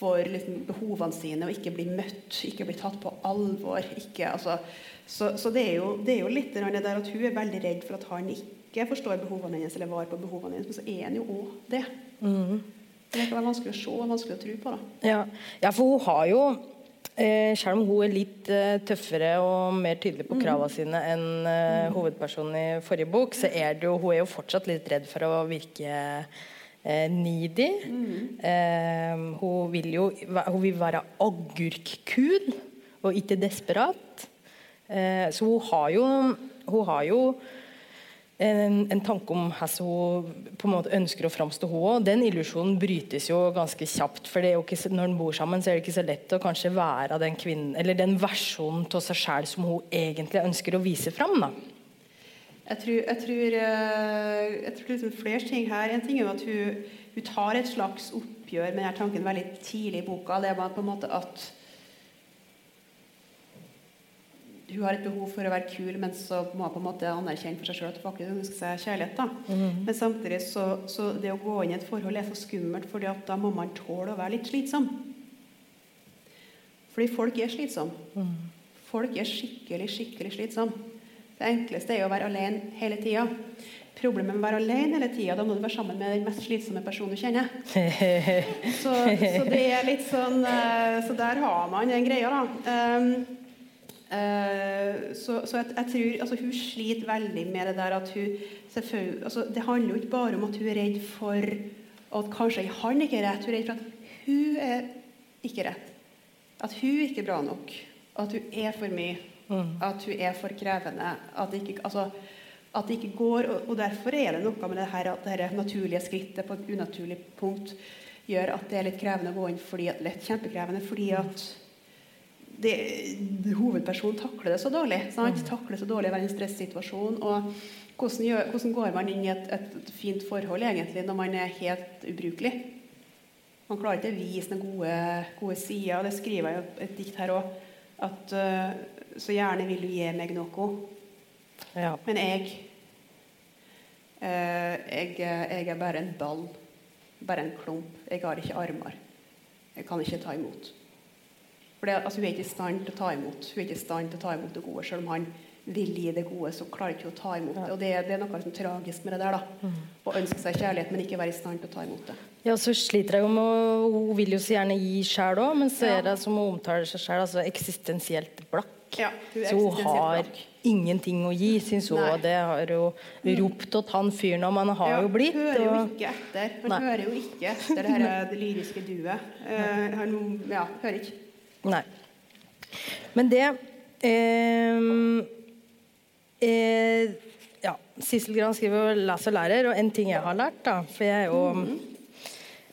for liksom, behovene sine og ikke bli møtt, ikke bli tatt på alvor. Ikke, altså, så, så det, er jo, det, er jo, litt det der at hun er veldig redd for at han ikke forstår behovene hennes, eller var på behovene hennes, men så er han jo òg det. Mm. Det kan være vanskelig å se og vanskelig å tro på. Ja. ja, for hun har jo eh, selv om hun er litt eh, tøffere og mer tydelig på kravene mm. sine enn eh, mm. hovedpersonen i forrige bok, så er det jo, hun er jo fortsatt litt redd for å virke needy. Mm. Eh, hun vil jo hun vil være agurkkul og ikke desperat. Eh, så hun har jo, hun har jo en, en, tanke om hvordan hun på en måte ønsker å framstå. Hun Den illusjonen brytes jo ganske kjapt. for ikke, Når en bor sammen, så er det ikke så lett å kanskje være den kvinnen, eller den versjonen av seg sjøl som hun egentlig ønsker å vise fram. da. Jeg tror, jeg tror, eh, jeg tror liksom flere ting her. En ting er jo at hun, hun tar et slags oppgjør med denne tanken veldig tidlig i boka. Det er på en måte at hun har et behov for å være kul, men så må hun på en måte anerkjenne for seg sjøl at hun faktisk ønsker seg kjærlighet. da. Mm. Men samtidig så, så, det å gå inn i et forhold er så skummelt, fordi at da må man tåle å være litt slitsom. Fordi folk er slitsomme. Mm. Folk er skikkelig, skikkelig slitsomme. Det enkleste er å være alene hele tida. Problemet med å være alene hele tida, da må du være sammen med den mest slitsomme personen du kjenner. så, så, det er litt sånn eh, Så der har man den greia, da. Um, uh, så, så jeg, jeg, tror altså, Hun sliter veldig med det der at hun altså, Det handler jo ikke bare om at hun er redd for at kanskje han ikke er rett. Hun er redd for at hun er ikke rett. At hun ikke er bra nok. At hun er for mye. Mm. At hun er for krevende. At det ikke, altså, at det ikke går. Og, og, derfor er det noe med det her at dette naturlige skrittet på et unaturlig punkt gjør at det er litt krevende å gå inn fordi at, litt kjempekrevende fordi at det, hovedpersonen takler det så dårlig. Sant? Mm. Takler så dårlig å være i en stressituasjon. Og hvordan, gjør, hvordan, går man inn i et, et, fint forhold egentlig når man er helt ubrukelig? Man klarer ikke å vise noen gode, gode og Det skriver jeg i et dikt her òg. At uh, så gjerne vil du gi meg noe. Ja. Men jeg, uh, jeg, jeg er bare en ball. Bare en klump. Jeg har ikke armer. Jeg kan ikke ta imot. For det, altså, Hun er ikke i stand til å ta imot Hun er ikke i stand til å ta imot det gode. Selv om han vil gi det gode, så klarer ikke å ta imot det. Og det, det er noe sånn tragisk med det der. da. Mm. Å ønske seg kjærlighet, men ikke være i stand til å ta imot det. Ja, så sliter jeg jo med Hun vil jo så gjerne gi sjæl òg, men så er det som hun omtaler seg sjæl, altså eksistensielt blakk. Ja, så hun har ingenting å gi, syns hun. Og det har hun ropt til han fyren om. Han har ja, jo blitt. Hører jo ikke etter. Han Nei. hører jo ikke etter det, her, det lyriske duet. Uh, han ja, hører ikke. Nei. Men det eh, eh, ja, Sissel Gran skriver 'Les og lærer', og en ting jeg har lært, da For jeg er jo mm -hmm.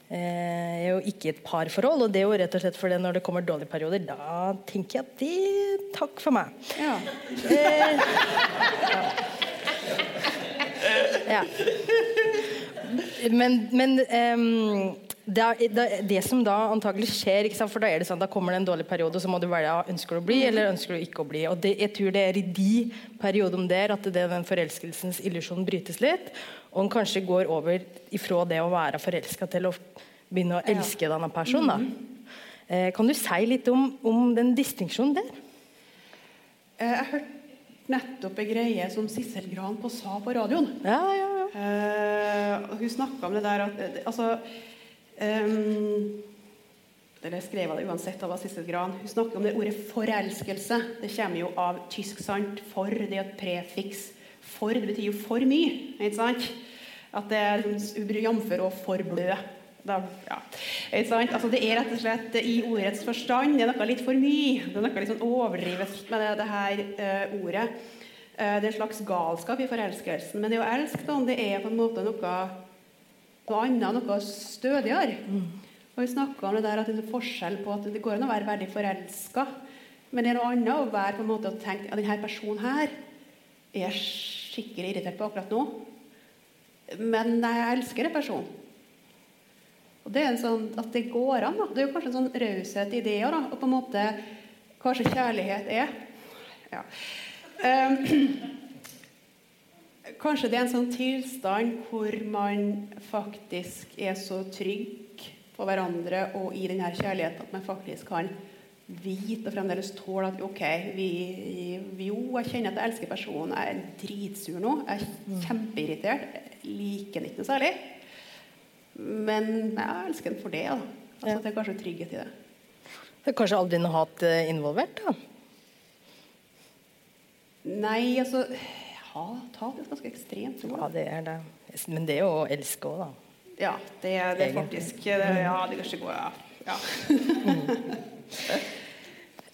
Eh, er jo ikke et parforhold. Og det er jo rett og slett fordi når det kommer dårlige perioder, da tenker jeg at det Takk for meg. Ja. Eh, ja. Men, men um, det, er, det, det, som da antagelig skjer, for da er det sånn, da kommer det en dårlig periode, og så må du velge ønsker du å bli eller ønsker du ikke å bli. Og det, jeg tror det er i de periodene der at det, den forelskelsens illusjon brytes litt. Og en kanskje går over ifra det å være forelska til å begynne å elske denne personen. Da. Mm. Eh, kan du si litt om, om den distinksjonen der? Eh, jeg hørte nettopp en greie som Sissel Gran på sa på radioen. Ja, ja, ja. Eh, hun snakka om det der at eh, altså Um, eller skrev det uansett av Sissel Gran. Hun snakker om det ordet 'forelskelse'. Det kommer jo av tysk, sant? For det er et prefiks. For det betyr jo for mye. ikke sant? At det er liksom jamfør og for blø. Da, ja. altså, det er rett og slett i ordets forstand det er noe litt for mye. Det er noe litt sånn overdrivet med det, det her uh, ordet. Uh, det er en slags galskap i forelskelsen. Men det å elske det er på en måte noe noe annet, noe stødigere. Mm. Og Vi snakka om det der at det er forskjell på at det går an å være veldig forelska, men det er noe annet å være på en måte og tenke at denne personen her er skikkelig irritert på akkurat nå, men jeg elsker den personen. Og det er en sånn, At det går an. da. Det er jo kanskje en sånn raushet i det òg, og på en måte kanskje kjærlighet er. Ja. Um, Kanskje det er en sånn tilstand hvor man faktisk er så trygg på hverandre og i denne kjærligheten at man faktisk kan vite og fremdeles tåle at OK, vi, vi, jo, jeg kjenner at jeg elsker personen. Jeg er dritsur nå. Jeg er Mm. kjempeirritert. Jeg liker den ikke noe særlig. Men jeg elsker den for det. Da. Altså, Ja. Det er kanskje trygghet i det. Det er kanskje aldri noe hat eh, involvert? da? Nei, altså Hat, hat er ganske ekstremt. ord, Ja, det er det. Men det er jo å elske òg, da. Ja, det, det er faktisk det, Ja, det kanskje går, ja. ja.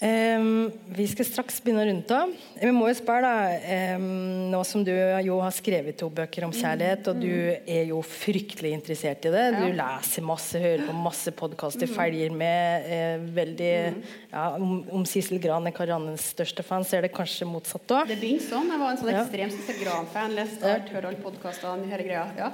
Ehm, vi skal straks begynne å runde av. Vi må jo spørre, da Um, Nå som du jo har skrevet to bøker om kjærlighet, og du er jo fryktelig interessert i det. Du Ja. leser masse, hører på masse podkaster, følger med eh, veldig ja, Om, om Sissel Gran er Kariannes største fan, så er det kanskje motsatt òg. Det begynte sånn. Jeg var en sånn Ja. Sissel Gran-fan. Leste alt, hørte alle podkastene, hele greia. Ja.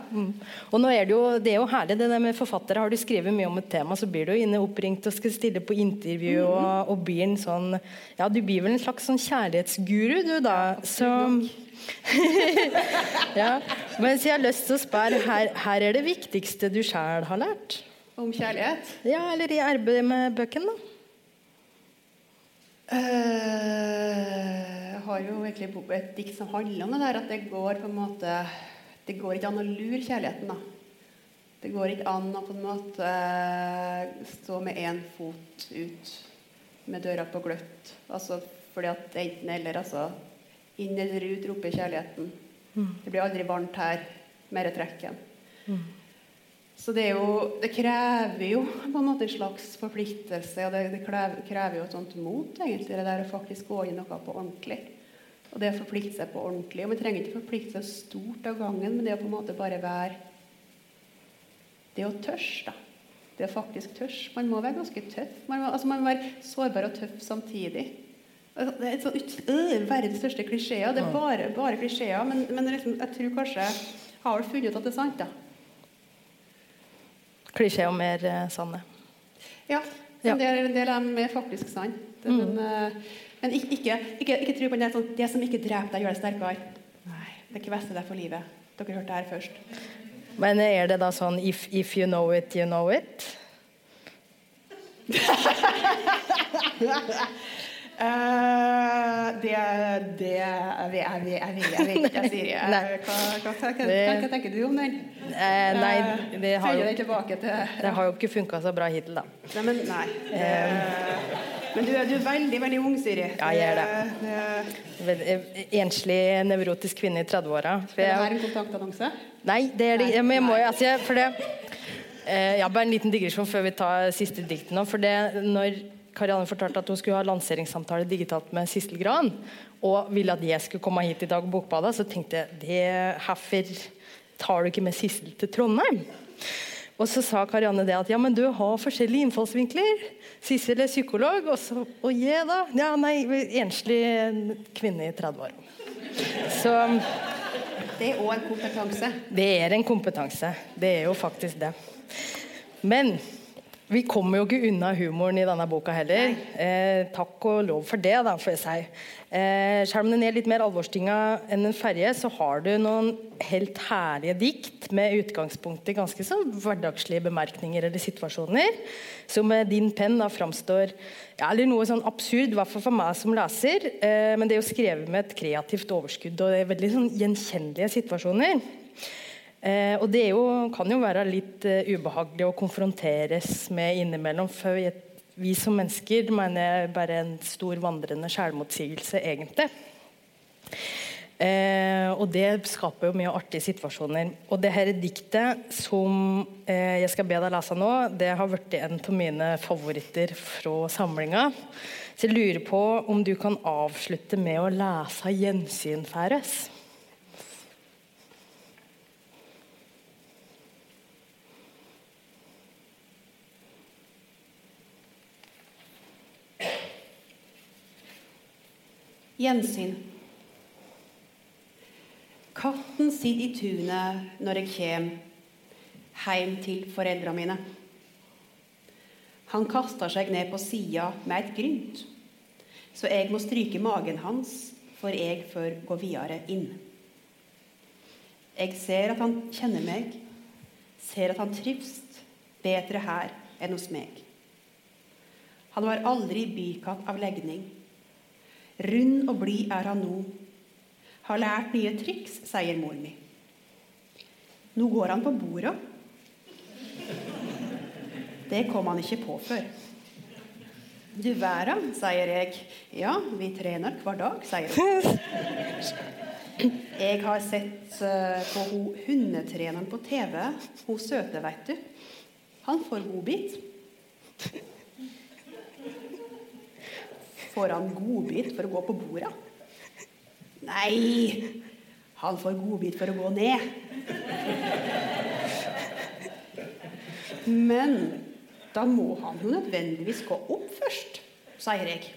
Og nå er det, jo, det er jo herlig det der med forfattere. Har du skrevet mye om et tema, så blir du jo inne oppringt og skal stille på intervju. Og, og blir en sånn Ja, du blir vel en slags sånn kjærlighetsguru, du, da. Så ja. Men så jeg har lyst til å spørre, her, her er det viktigste du sjøl har lært? Om kjærlighet. Ja, eller i arbeidet med bøkene, da? Uh, jeg har jo egentlig et dikt som handler om det der at det går på en måte Det går ikke an å lure kjærligheten, da. Det går ikke an å på en måte stå med én fot ut med døra på gløtt. Altså fordi at enten eller, altså Inn eller ut roper kjærligheten. Det blir aldri varmt her. Mer trekken. Så det, jo, det krever jo på en måte en slags forpliktelse, og det, det krever, krever jo et sånt mot, egentlig, det der å faktisk gå i noe på ordentlig. Og det å forplikte seg på ordentlig. Og vi trenger ikke forplikte seg stort av gangen, men det å på en måte bare være Det å tørs, da. Det å faktisk tørs. Man må være ganske tøff. Man må, altså man må være sårbar og tøff samtidig. Altså, Det er sånt ut, øh, verdens største klisjeer. Det er bare, bare klisjeer, men, men liksom, jeg tror kanskje jeg har vel funnet ut at det er sant, da. Klisjeer mer eh, sanne. Ja. En, del, en del av dem er faktisk sant. Det, Men, uh, men ikke, ikke, ikke, ikke tro på det, sånn, det som ikke dreper deg, gjør deg sterkere. Nei, det kvester deg for livet. Dere hørte det her først. Men er det da sånn if, if you know it, you know it? Uh, det det Jeg jeg jeg jeg vet ikke, Siri. Hva, hva, hva, tenker du om den? Eh, nei, det har jo, det har jo ikke funka så bra hittil, da. Nei, men nei. Det, men du, er- du er veldig, veldig ung, Siri. Ja, jeg er det. det. Vel, eh, Enslig nevrotisk kvinne i 30-åra. Skal Er det være her en kontaktannonse? Nei, det er det ikke. men jeg må jo altså, For det eh, Ja, bare en liten digresjon før vi tar siste dikt nå. For det når Karianne fortalte at hun skulle ha lanseringssamtale digitalt med Sissel Gran, og ville at jeg skulle komme hit i dag, og bokbade, så tenkte jeg det herfor tar du ikke med Sissel til Trondheim? Og så sa Karianne det at ja, men du har forskjellige innfallsvinkler. Sissel er psykolog, og så Og jeg, da? Ja, nei, enslig kvinne i 30 år. Så Det er òg en kompetanse. det er en kompetanse. Det er jo faktisk det. Men vi kommer jo ikke unna humoren i denne boka heller. Eh, takk og lov for det, da, får jeg si. Eh, selv om den er litt mer alvorstynga enn en ferje, så har du noen helt herlige dikt med utgangspunkt i ganske så hverdagslige bemerkninger eller situasjoner, som med din penn da framstår ja, eller noe sånn absurd, i hvert fall for meg som leser. Eh, men det er jo skrevet med et kreativt overskudd, og det er veldig sånn gjenkjennelige situasjoner. Eh, og det jo, kan jo være litt eh, ubehagelig å konfronteres med innimellom. For vi, som mennesker mener jeg bare en stor vandrende selvmotsigelse, egentlig. Eh, og det skaper jo mye artige situasjoner. Og det her diktet som eh, jeg skal be deg lese nå, det har blitt en av mine favoritter fra samlinga. Så jeg lurer på om du kan avslutte med å lese 'Gjensyn færes'. Gjensyn. Katten sitter i tunet når jeg kjem heim til foreldra mine. Han kaster seg ned på sida med et grynt, så jeg må stryke magen hans for jeg får gå videre inn. Jeg ser at han kjenner meg, ser at han trives, Bedre her enn hos meg. Han var aldri bykatt av legning. Rund og blid er han nå. Har lært nye triks, sier mor mi. Nå går han på bordet. Det kom han ikke på før. Du verden, sier jeg. Ja, vi trener hver dag, sier hun. Jeg har sett eh, på ho hundetreneren på TV. Hun søte, veit du. Han får godbit. Får han godbit for å gå på bordet? Nei, han får godbit for å gå ned. Men da må han jo nødvendigvis gå opp først, sier jeg.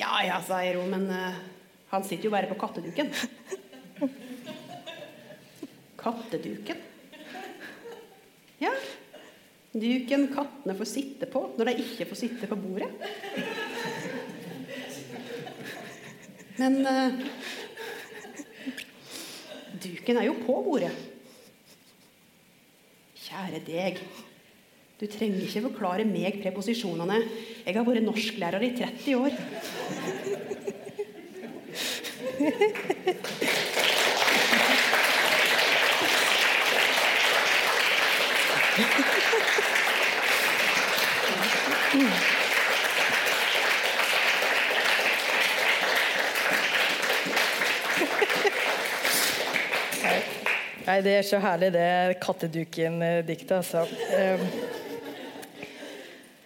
Ja ja, sier hun, men uh, han sitter jo bare på katteduken. Katteduken? Ja. Duken kattene får sitte på når de ikke får sitte på bordet. Men uh, duken er jo på bordet. Kjære deg. Du trenger ikke forklare meg preposisjonene. Jeg har vært norsklærer i 30 år. Nei, det er så herlig, det katteduken-diktet, altså. Eh,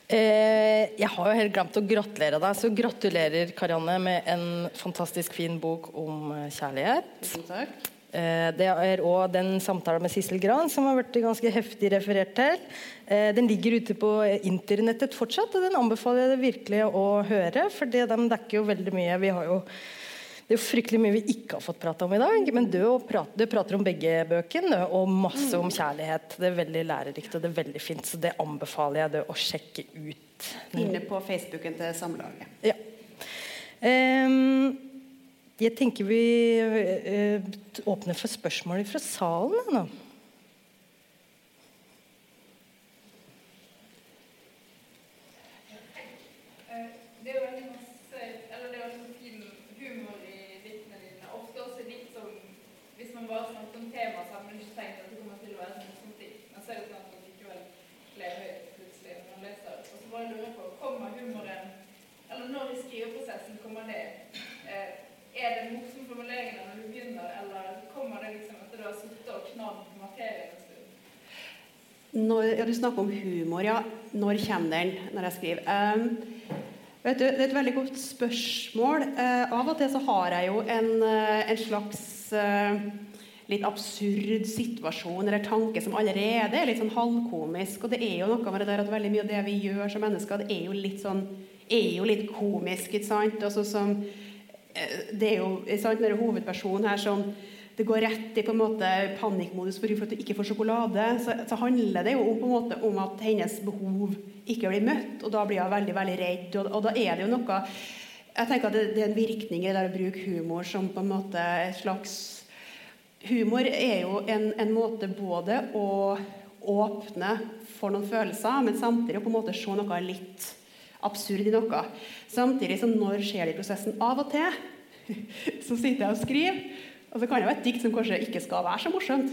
eh, jeg har jo helt glemt å gratulere deg, så gratulerer Karianne med en fantastisk fin bok om eh, kjærlighet. Tusen takk. Eh, det er òg den samtalen med Sissel Gran som har vært ganske heftig referert til. Eh, den ligger ute på internettet fortsatt, og den anbefaler jeg deg virkelig å høre. For de dekker jo veldig mye. Vi har jo det er jo fryktelig mye vi ikke har fått prate om i dag. Men du prater, prater om begge bøkene og masse om kjærlighet. Det er veldig lærerikt og det er veldig fint, så det anbefaler jeg deg å sjekke ut. Inne på Facebooken til Samlaget. Ja. Um, jeg tenker vi uh, åpner for spørsmål fra salen. Da. Det er jo veldig masse Eller det er veldig fin humor i diktene dine. Ofte også dikt som Hvis man bare snakker om tema, så har man ikke tenkt at det kommer til å være et morsomt dikt. Men så er det sånn at man likevel ler høyt plutselig når man leser det. Og så bare lurer jeg på Kommer humoren Eller når i skriveprosessen kommer det? Eh, er det morsomme formuleringene når du begynner, eller kommer det liksom etter du har sittet og knadd materien en stund? Når, ja, du snakker om humor, ja. Når kommer den når jeg skriver? Um, vet du, Det er et veldig godt spørsmål. Uh, av og til så har jeg jo en, uh, en slags uh, litt absurd situasjon eller tanke som allerede er litt sånn halvkomisk. Og det er jo noe med det der at veldig mye av det vi gjør som mennesker, det er jo litt sånn er jo litt komisk, ikke sant? Altså som det er jo sant, når hovedpersonen her som det går rett i på en måte panikkmodus for at du ikke får sjokolade, så, så, handler det jo på en måte om at hennes behov ikke blir møtt, og da blir hun veldig veldig redd. Og, og da er det jo noe Jeg tenker at det, det er en virkning i det der å bruke humor som på en måte et slags Humor er jo en, en måte både å åpne for noen følelser, men samtidig å på en måte se noe litt absurd i noe. Samtidig som når skjer det i prosessen? Av og til så sitter jeg og skriver, og så kan det være et dikt som kanskje ikke skal være så morsomt.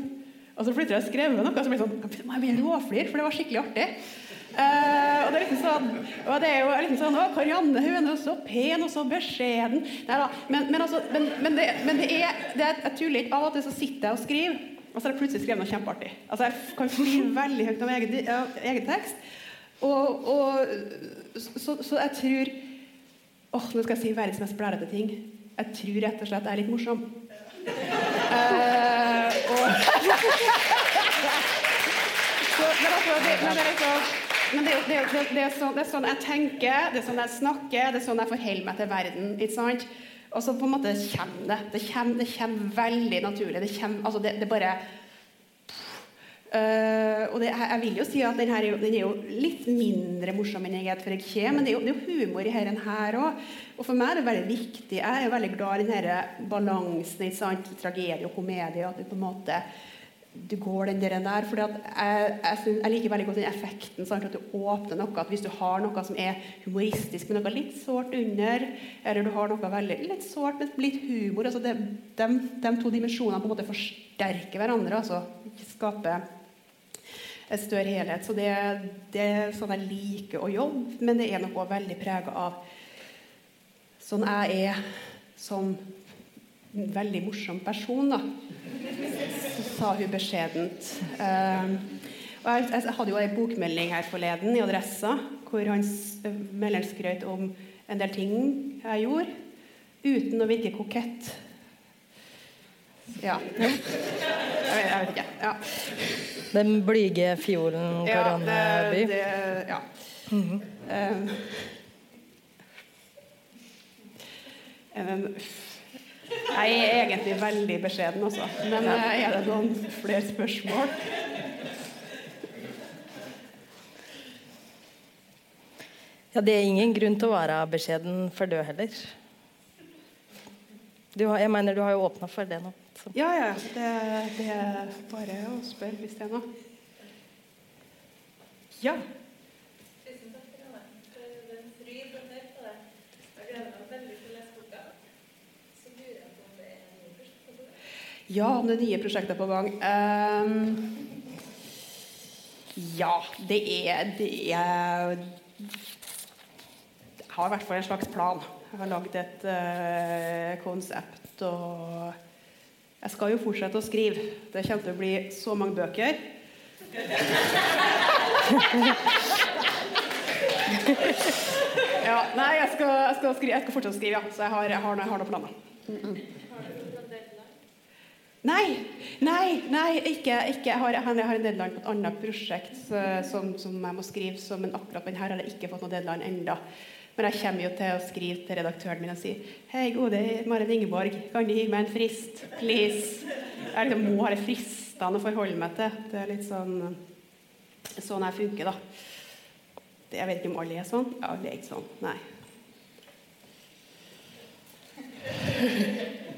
Og så flytter jeg og skriver noe, og så blir det sånn Jeg begynner å for det var skikkelig artig. Uh, og det er liksom sånn, og det er jo liksom sånn å, Karianne hun er så pen og så beskjeden. Nei da. Men, men, altså, men, men, det, det er, det er Jeg tuller ikke. Av og til så sitter jeg og skriver, og så har jeg plutselig skrevet noe kjempeartig. Altså, Jeg kan skrive veldig høyt av egen, egen tekst. Og, og så, så, jeg tror åh, Nå skal jeg si verdens mest blærete ting. Jeg tror rett og slett jeg er litt morsom. Uh, og så, men, altså, det, men det er liksom men det, det, det, det, er sånn, det, er sånn, jeg tenker, det er sånn jeg snakker, det er sånn jeg forholder meg til verden. ikke sant? Og så på en måte kommer det. Det kommer, det kommer veldig naturlig. Det, kommer, altså det, bare Uh, og det, jeg vil jo si at den, her, den er jo litt mindre morsom enn jeg er for jeg kommer, men det er, jo, det er jo humor i denne her òg. Og for meg er det veldig viktig. Jeg er jo veldig glad i denne balansen, sant? tragedie og komedie. At du på en måte du går den der. der fordi jeg, jeg, jeg, liker veldig godt den effekten. Sant? At du åpner noe. at Hvis du har noe som er humoristisk, med noe litt sårt under, eller du har noe veldig litt sårt, men litt humor altså det, de, de, to dimensjonene på en måte forsterker hverandre. altså Skaper en større helhet. Så det, det, er sånn jeg liker å jobbe, men det er noe veldig prega av sånn jeg er som en veldig morsom person, da. Så sa hun beskjedent. Um, og jeg, jeg, hadde jo ei bokmelding her forleden i Adressa hvor han melderen skrøt om en del ting jeg gjorde, uten å virke kokett. Ja. Jeg vet, jeg vet ikke. Ja. Den blyge fiolen Karanneby Ja. Det, ja. Mm -hmm. um, um, jeg er egentlig veldig beskjeden, altså. Men eh, er det noen flere spørsmål? Ja, det er ingen grunn til å være beskjeden for død heller. Har, jeg mener, du har jo åpna for det nå. Så. Ja, ja. Det, det, er bare å spørre hvis det er noe. Ja. Ja, om det er nye prosjekter på gang. Um, ja, det er, det er Jeg har i hvert fall en slags plan. Jeg har lagd et uh, konsept. Og jeg skal jo fortsette å skrive. Det kommer til å bli så mange bøker. ja, nei, jeg skal, jeg skal, skrive, jeg skal fortsette å skrive, ja. Så jeg har, jeg har, har noen planer. Mm. Nei, nei, nei ikke, ikke. Jeg, har, jeg har en deadline på et annet prosjekt som, som jeg må skrive, men akkurat denne har jeg ikke fått noen deadline enda. Men jeg kommer jo til å skrive til redaktøren min og si Hei, gode Marit Ingeborg, kan du gi meg en frist? Please. Jeg liksom må ha det fristene å forholde meg til. Det er litt sånn sånn jeg funker, da. Jeg vet ikke om alle er sånn. Ja, alle er ikke sånn. Nei.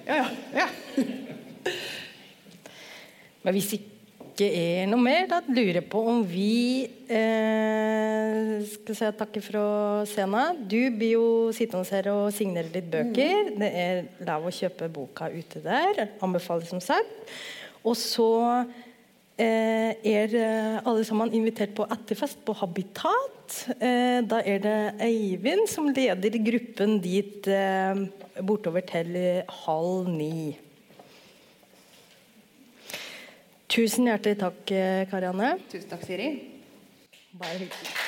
Ja, ja. ja. Men hvis ikke er noe mer, da lurer jeg på om vi eh, skal si takke fra scenen. Du blir jo sittende her og signere litt bøker. Mm. Det er lov å kjøpe boka ute der. Anbefales som sagt. Og så eh, er alle sammen invitert på etterfest på Habitat. Eh, da er det Eivind som leder gruppen dit eh, bortover til halv ni. Tusen hjertelig takk, eh, Karianne. Tusen takk, Siri. Bare hyggelig.